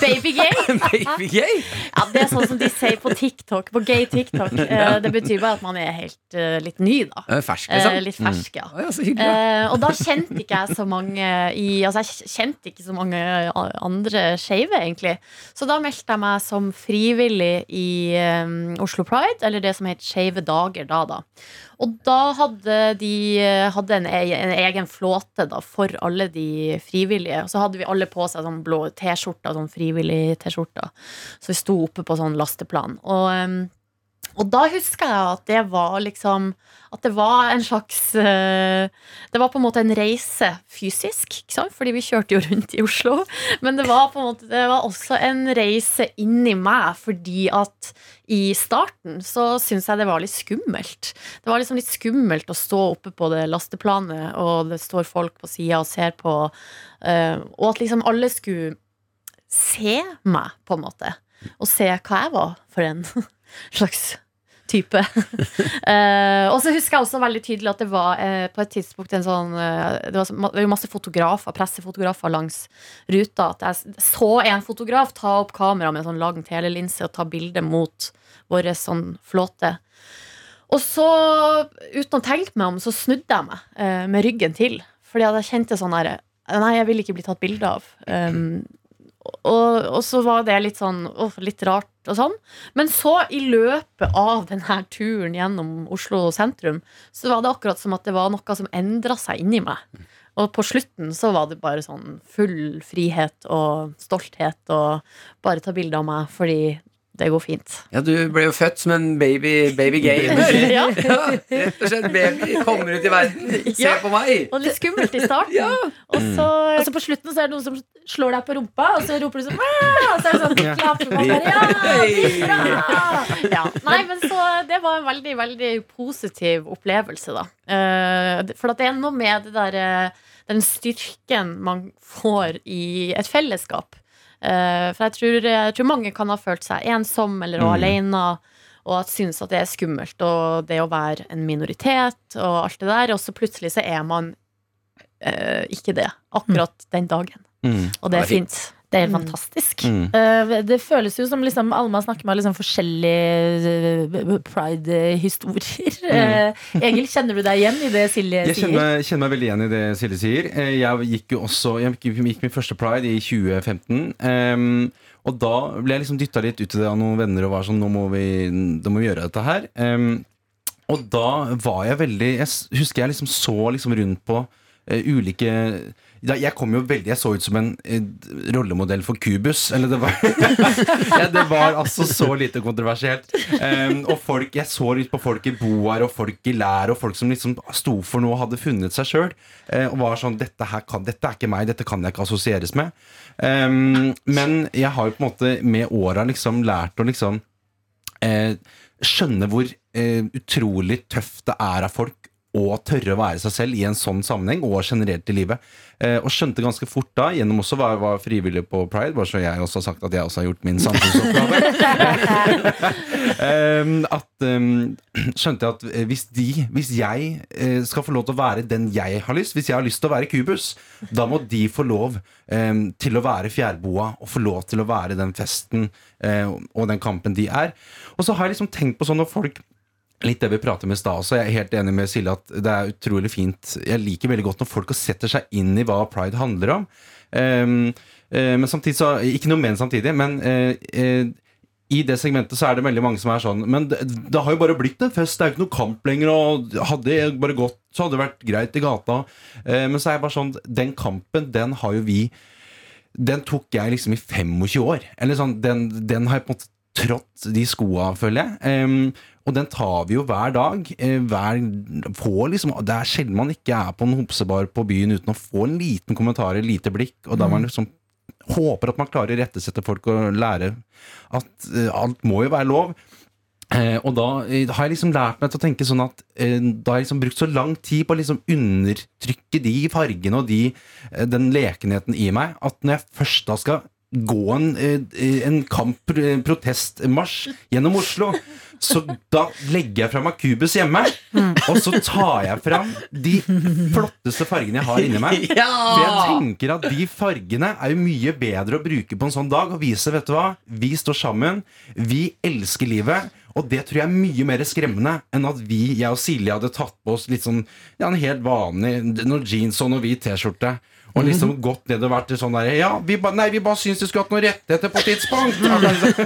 babygay. Babygay? Ja, det er sånn som de sier på TikTok, på gay TikTok. Eh, Det betyr bare at man er helt eh, litt ny, da. Eh, fersk, liksom? Eh, Litt fersk, ja. Mm. Oh, ja, så hyggelig. Eh, og da kjente ikke jeg så mange i Altså, jeg kjente ikke så mange andre skeive, egentlig. Så da meldte jeg meg som frivillig i eh, Pride, eller det som het Skeive dager da, da. Og da hadde de eh, hadde en, e- en egen flåte da, for alle de frivillige. Og så hadde vi alle på seg sånn blå T-skjorter, sånn frivillig-T-skjorter. Så vi sto oppe på sånn lasteplan. Og em, og da husker jeg at det var liksom At det var en slags eh, Det var på en måte en reise fysisk, fordi vi kjørte jo rundt i Oslo. Men det var på en måte Det var også en reise inni meg, fordi at i starten så syntes jeg det var litt skummelt. Det var liksom litt skummelt å stå oppe på det lasteplanet, og det står folk på sida og ser på, eh, og at liksom alle skulle se meg, på en måte. Og se hva jeg var for en slags type. uh, og så husker jeg også veldig tydelig at det var uh, på et tidspunkt en sånn uh, Det var jo masse fotografer, pressefotografer langs ruta. At jeg så en fotograf ta opp kamera med en sånn lang telelinse og ta bilde mot vår sånn flåte. Og så, uten å tenke meg om, så snudde jeg meg med ryggen til. Fordi jeg kjente sånn herre Nei, jeg vil ikke bli tatt bilde av. Um, og, og så var det litt sånn åh, litt rart og sånn. Men så, i løpet av denne turen gjennom Oslo sentrum, så var det akkurat som at det var noe som endra seg inni meg. Og på slutten så var det bare sånn full frihet og stolthet og bare ta bilde av meg fordi det går fint. Ja, du ble jo født som en baby, baby gay. Ja. rett og slett baby kommer ut i verden. Se Ja. på meg! Og litt skummelt i starten. Og så Og så på slutten så er det noen som slår deg på rumpa, og så roper du sånn! Og så er det sånn Ja. klapper man bare, ja, ja. Nei, men så det var en veldig, veldig positiv opplevelse, da. Eh, For at det er noe med det der, eh, den styrken man får i et fellesskap. Eh, for jeg tror, jeg tror mange kan ha følt seg ensom eller Mm. alene. Og at synes at det er skummelt, og det å være en minoritet og alt det der. Og så plutselig så er man eh, ikke det akkurat den dagen. Mm. Og det det er fint. Det er helt fantastisk. Mm. Eh, det føles jo som liksom, Alma snakker med liksom forskjellige eh, pride-historier. Eh, Egil, kjenner du deg igjen i det Silje Jeg sier? kjenner meg, kjenner meg veldig igjen i det Silje sier. Jeg gikk jo også Jeg gikk, gikk min første pride i 2015. ehm, og da ble jeg liksom dytta litt ut i det av noen venner og var sånn Nå må vi, nå må vi gjøre dette her. Ehm, og da var jeg veldig Jeg husker jeg liksom så liksom rundt på ulike Jeg kom jo veldig Jeg så ut som en eh, rollemodell for Kubus. Eller det var ja, Det var altså så lite kontroversielt. Um, og folk Jeg så litt på folk i boar og folk i lær og folk som liksom sto for noe og hadde funnet seg sjøl. og var sånn dette, her kan, dette er ikke meg, dette kan jeg ikke assosieres med. Um, men jeg har jo på en måte med åra liksom lært å liksom eh, skjønne hvor eh, utrolig tøft det er av folk å tørre å være seg selv i en sånn sammenheng, og generelt i livet. Eh, og skjønte ganske fort da, gjennom også å være, frivillig på Pride, bare så jeg også har sagt at jeg også har gjort min samfunnsoppgave, eh, at eh, skjønte jeg at eh, hvis de, hvis jeg eh, skal få lov til å være den jeg har lyst, hvis jeg har lyst til å være Kubus, da må de få lov em, til å være fjærboa og få lov til å være den festen eh, og den kampen de er. Og så har jeg liksom tenkt på sånn når folk Litt det vi prater med i stad også. Jeg er helt enig med Silje at det er utrolig fint. Jeg liker veldig godt når folk setter seg inn i hva pride handler om. Um, uh, men samtidig så Ikke noe men samtidig, men uh, uh, i det segmentet så er det veldig mange som er sånn Men det, det har jo bare blitt en fest, det er jo ikke noe kamp lenger, og hadde jeg bare gått, så hadde det vært greit i gata. Men så er jeg bare sånn Den kampen, den har jo vi Den tok jeg liksom i 25 år. Eller sånn, den, den har jeg på en måte trådt de skoa, føler jeg. Em, og den tar vi jo hver dag. eh, hver, liksom, det er sjelden man ikke er på en homsebar på byen uten å få en liten kommentar, et lite blikk, og da man liksom håper at man klarer å rettesette folk og lære at eh, alt må jo være lov. Eh, og da eh, har jeg liksom lært meg til å tenke sånn at eh, Da har jeg liksom brukt så lang tid på å liksom undertrykke de fargene og de, eh, den lekenheten i meg, at når jeg først da skal gå en, eh, en kamp, eh, protestmarsj gjennom Oslo, så da legger jeg fra meg Kubus hjemme, og så tar jeg fram de flotteste fargene jeg har inni meg. For jeg tenker at de fargene er jo mye bedre å bruke på en sånn dag og vise, vet du hva, vi står sammen, vi elsker livet. Og det tror jeg er mye mer skremmende enn at vi, jeg og Silje, hadde tatt på oss litt sånn ja, en helt vanlig noen jeans og noe hvit T-skjorte. Og liksom gått ned og vært sånn der Ja, vi ba, nei, vi bare syns du skulle hatt noen rettigheter på et tidspunkt.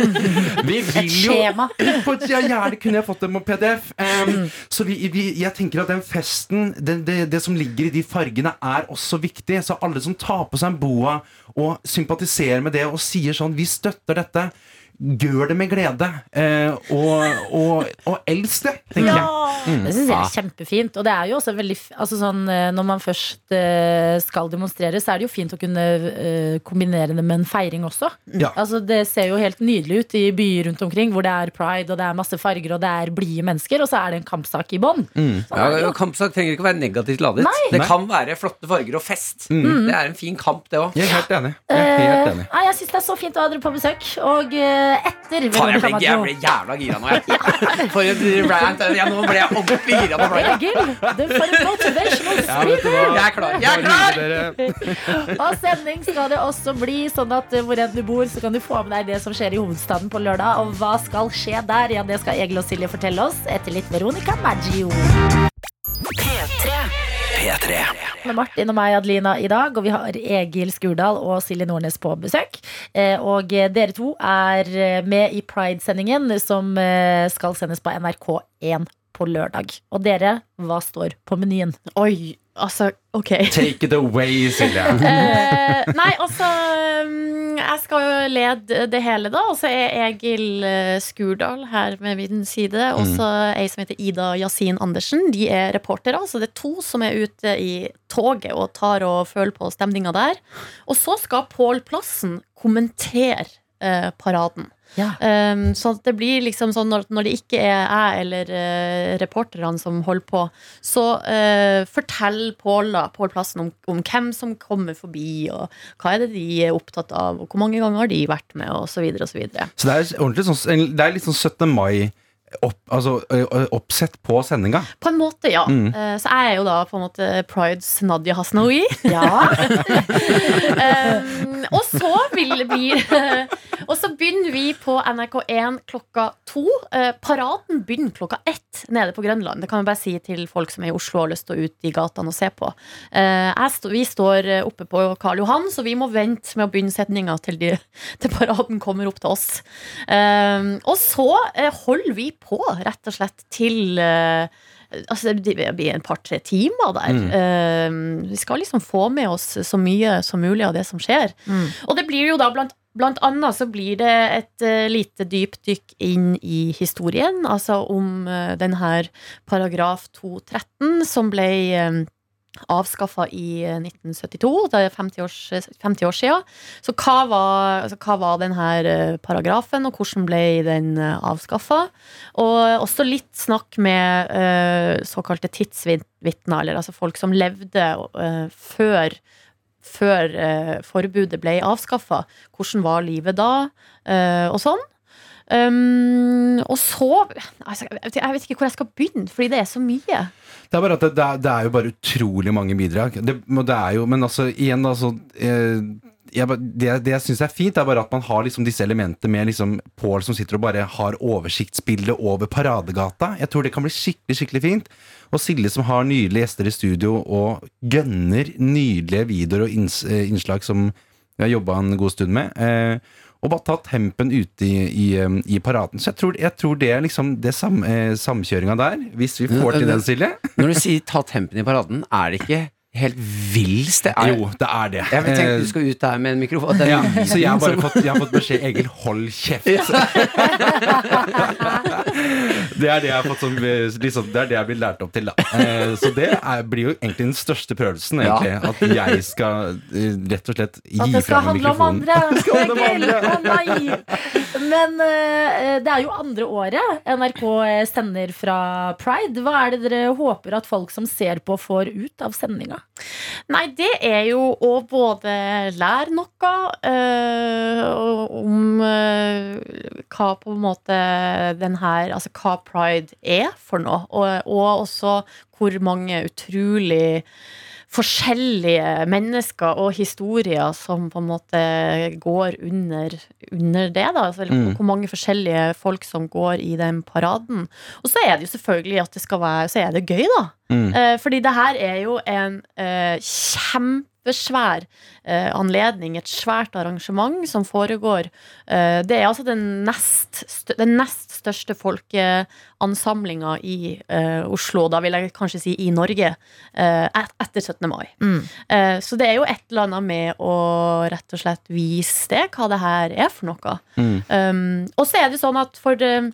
Vi vil jo et- ja, Gjerne kunne jeg fått dem på PDF. Um, så vi, vi, jeg tenker at den festen, det, det, det som ligger i de fargene, er også viktig. Så alle som tar på seg en boa og sympatiserer med det og sier sånn Vi støtter dette. Gjør det med glede. Eh, og, og, og elsk det, tenker jeg. Mm. Det syns jeg er kjempefint. Og det er jo også veldig altså sånn, eh, Når man først eh, skal demonstrere, så er det jo fint å kunne eh, kombinere det med en feiring også. Ja. Altså Det ser jo helt nydelig ut i byer rundt omkring hvor det er pride og det er masse farger og det er blide mennesker, og så er det en kampsak i bånn. Ja, og Kampsak trenger ikke å være negativt ladet. Nei. Det Nei. kan være flotte farger og fest. Mm. Det er en fin kamp, det òg. Jeg er helt enig. Jeg er helt Eh, enig. jeg syns det er så fint å ha dere på besøk. Og eh, etter Faen, jeg ble, jeg ble jævla gira nå, jeg. For en rant. Jeg, nå ble jeg ordentlig gira på. Egil, du en motivational Ja, speaker! Jeg er klar. Jeg er klar! Og sending skal det også bli, sånn at eh, hvor enn du bor, så kan du få med deg det som skjer i hovedstaden på lørdag. Og hva skal skje der? Ja, det skal Egil og Silje fortelle oss etter litt Veronica Maggio. P3. P3. Med Martin og meg, Adelina, i dag, og vi har Egil Skurdal og Silje Nordnes på besøk. Eh, Og eh, dere to er eh, med i Pride-sendingen som skal sendes på NRK1 på lørdag. Og dere, hva står på menyen? Oi, altså, ok. Take it away, Silje. Eh, nei, altså mm, Jeg skal jo lede det hele, da. Og så er Egil eh, Skurdal her med min side. Og så ei som heter Ida Yasin Andersen. De er reportere. Så det er to som er ute i toget og tar og føler på stemninga der. Og så skal Pål Plassen kommentere eh, paraden. Ja. Um, så det blir liksom sånn når, når det ikke er jeg eller uh, reporterne som holder på, så uh, fortell Pål Plassen om, om hvem som kommer forbi, og hva er det de er opptatt av, og hvor mange ganger har de vært med, og så videre og så videre. Så det er, ordentlig sånn, det er litt sånn 17. mai opp, altså, oppsett på sendinga. På en måte, ja. Mm. Eh, Så jeg er jo da på en måte Prides Nadia Hasnaoui. Ja. Um, og så vil vi Og så begynner vi på NRK1 klokka to. Eh, paraden begynner klokka ett nede på Grønland. Det kan jeg bare si til folk som er i Oslo og har lyst til å ut i gatene og se på. Eh, jeg stå, vi står oppe på Karl Johan, så vi må vente med å begynne setninga til, de, til paraden kommer opp til oss. Um, og så holder vi på, rett og slett, til eh, Altså, det blir en par-tre timer der. Mm. Eh, vi skal liksom få med oss så mye som mulig av det som skjer. Mm. Og det blir jo da blant, blant annet så blir det et eh, lite dypdykk inn i historien. Altså om uh, den her paragraf 213 som ble uh, avskaffa i eh, 1972. Det er 50 år, 50 år siden. Så hva var, altså, hva var denne eh, paragrafen, og hvordan ble den avskaffa? Og også litt snakk med uh, såkalte tidsvitner, eller altså folk som levde uh, før før eh, forbudet ble avskaffa. Hvordan var livet da? eh, og sånn. Um, og så altså, jeg, vet, ikke hvor jeg skal begynne, fordi det er så mye. Det er det, det, er, det er jo bare utrolig mange bidrag. Jo, men altså, igjen, altså jeg, det, det jeg syns er fint, er bare at man har liksom disse elementene med liksom Pål som sitter og bare har oversiktsbildet over Paradegata. Jeg tror det kan bli skikkelig skikkelig fint. Og Silje som har nydelige gjester i studio og gønner nydelige videoer og eh, innslag som vi har jobba en god stund med. Eh, og bare ta tempen ute i, i, eh, i paraden. Så jeg tror, jeg tror det er liksom det sam, eh, samkjøringa der, hvis vi får til den, Silje Når du sier ta tempen i paraden, er det ikke helt vill sted? Jo, det er det. Jeg tenkte Eh, du skal ut der med en mikrofon. Den ja, så jeg har bare som- fått, jeg har fått beskjed Egil, hold kjeft. det er det jeg har fått som liksom, Det er det jeg blir lært opp til, da. Eh, så det er, blir jo egentlig den største prøvelsen, egentlig. At jeg skal eh, rett og slett gi fra meg mikrofonen. At Det skal handle om andre. Men eh, det er jo andre året NRK sender fra Pride. Hva er det dere håper at folk som ser på, får ut av sendinga? Nei, det er jo å både lære noe øh, om øh, hva på en måte den her Altså hva pride er for noe, og, og også hvor mange utrolig forskjellige mennesker og historier som på en måte går under, under det. Da. Altså, Mm. Hvor mange forskjellige folk som går i den paraden. Og så er det jo selvfølgelig at det skal være Så er det gøy, da. Mm. Eh, fordi det her er jo en eh, kjempesvær eh, anledning, et svært arrangement som foregår. Eh, det er altså den nest, den nest største folkeansamlinga i eh, Oslo, da vil jeg kanskje si i Norge, eh, et etter 17. mai. Eh, så det er jo et eller annet med å rett og slett vise det, hva det her er for noe. Mm. Um, og så er det sånn at for eh,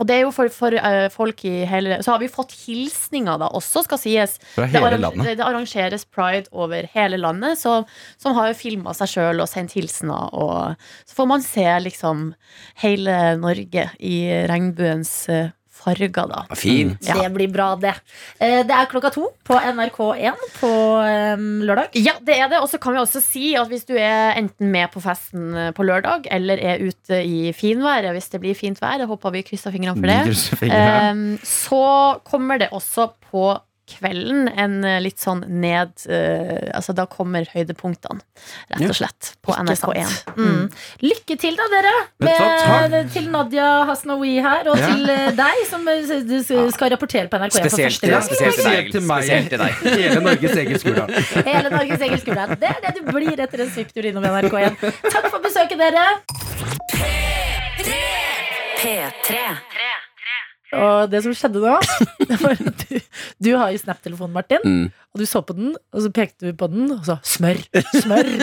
og det er jo for, for uh, folk i hele Så har vi fått hilsninger, da, også, skal sies. Fra Det hele arrange- landet. Det, det arrangeres pride over hele landet, så, som har jo filma seg sjøl og sendt hilsener. Og så får man se liksom hele Norge i regnbuens eh, farger, da. Fint. Ja. Det blir bra, det. Eh, Det er klokka to på NRK1 på eh, lørdag. Ja, det er det. Og så kan vi også si at hvis du er enten med på festen eh, på lørdag, eller er ute i finværet, hvis det blir fint vær, det håper vi krysser fingrene for det. Ehm, så kommer det også på kvelden en litt sånn ned Altså da kommer høydepunktene, rett og slett, på NRK1. Mm. Lykke til, da, dere. Med, til Nadia Hasnaoui her, og Ja. til eh, deg, som eh, du skal rapportere på NRK1 for første gang. spesielt til deg, Spesielt til meg. Spesielt til deg. Hele Norges egen skole. Hele Norges egen skole. Det er det du blir etter en svipptur innom NRK1. Takk for besøket, dere. P3. P3. Og det som skjedde nå var at du, du har jo Snap-telefonen, Martin. Mm. Og du så på den, og så pekte du på den, og så smør. Smør.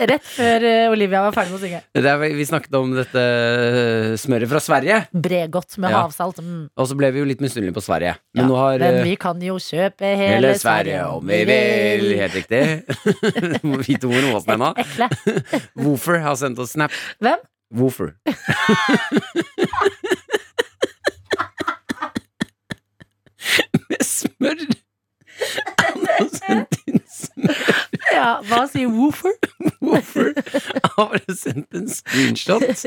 Rett før eh, Olivia var ferdig med å synge. Det er, vi snakket om dette eh, smøret fra Sverige, Bregodt med Ja. havsalt. Mm. og så ble vi jo litt misunnelige på Sverige. Men Ja, nå har Men eh, vi kan jo kjøpe hele, hele Sverige om vi vil. Helt riktig. Må vite hvor Åsen er nå. Woofer har sendt oss snap. Hvem? Woofer. Med smør. Han har sendt inn smør. Ja, hva sier woofer? Woofer har sendt en screenshot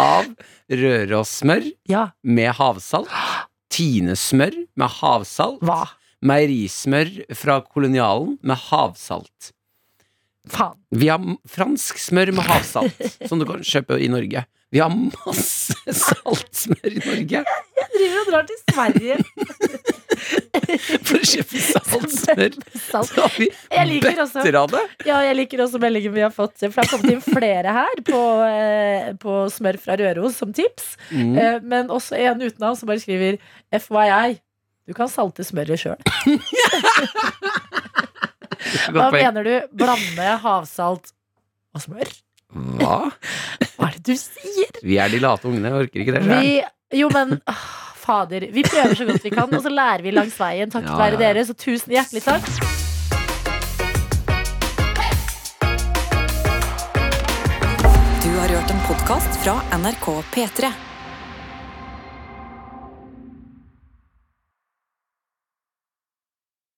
av Rørosmør Ja. med havsalt. Tinesmør med havsalt. Hva? Meierismør fra kolonialen med havsalt. Faen. Vi har fransk smør med havsalt, som du kan kjøpe i Norge. Vi har masse saltsmør i Norge Jeg driver og drar til Sverige. for å kjøpe saltsmør. Salt. Så har vi bøtter av det. Ja, jeg liker også meldingen vi har fått. For det har kommet inn flere her på, eh, på smør fra Røros som tips. Mm. Eh, men også en utenav som bare skriver FYI. Du kan salte smøret sjøl. Hva mener du? Blande havsalt og smør? Hva? Hva er det du sier? Vi er de late ungene, jeg orker ikke det sjøl. Jo, men åh, fader. Vi prøver så godt vi kan, og så lærer vi langs veien. Takket Ja, være dere, så tusen hjertelig takk. Du har hørt en podkast fra NRK P3.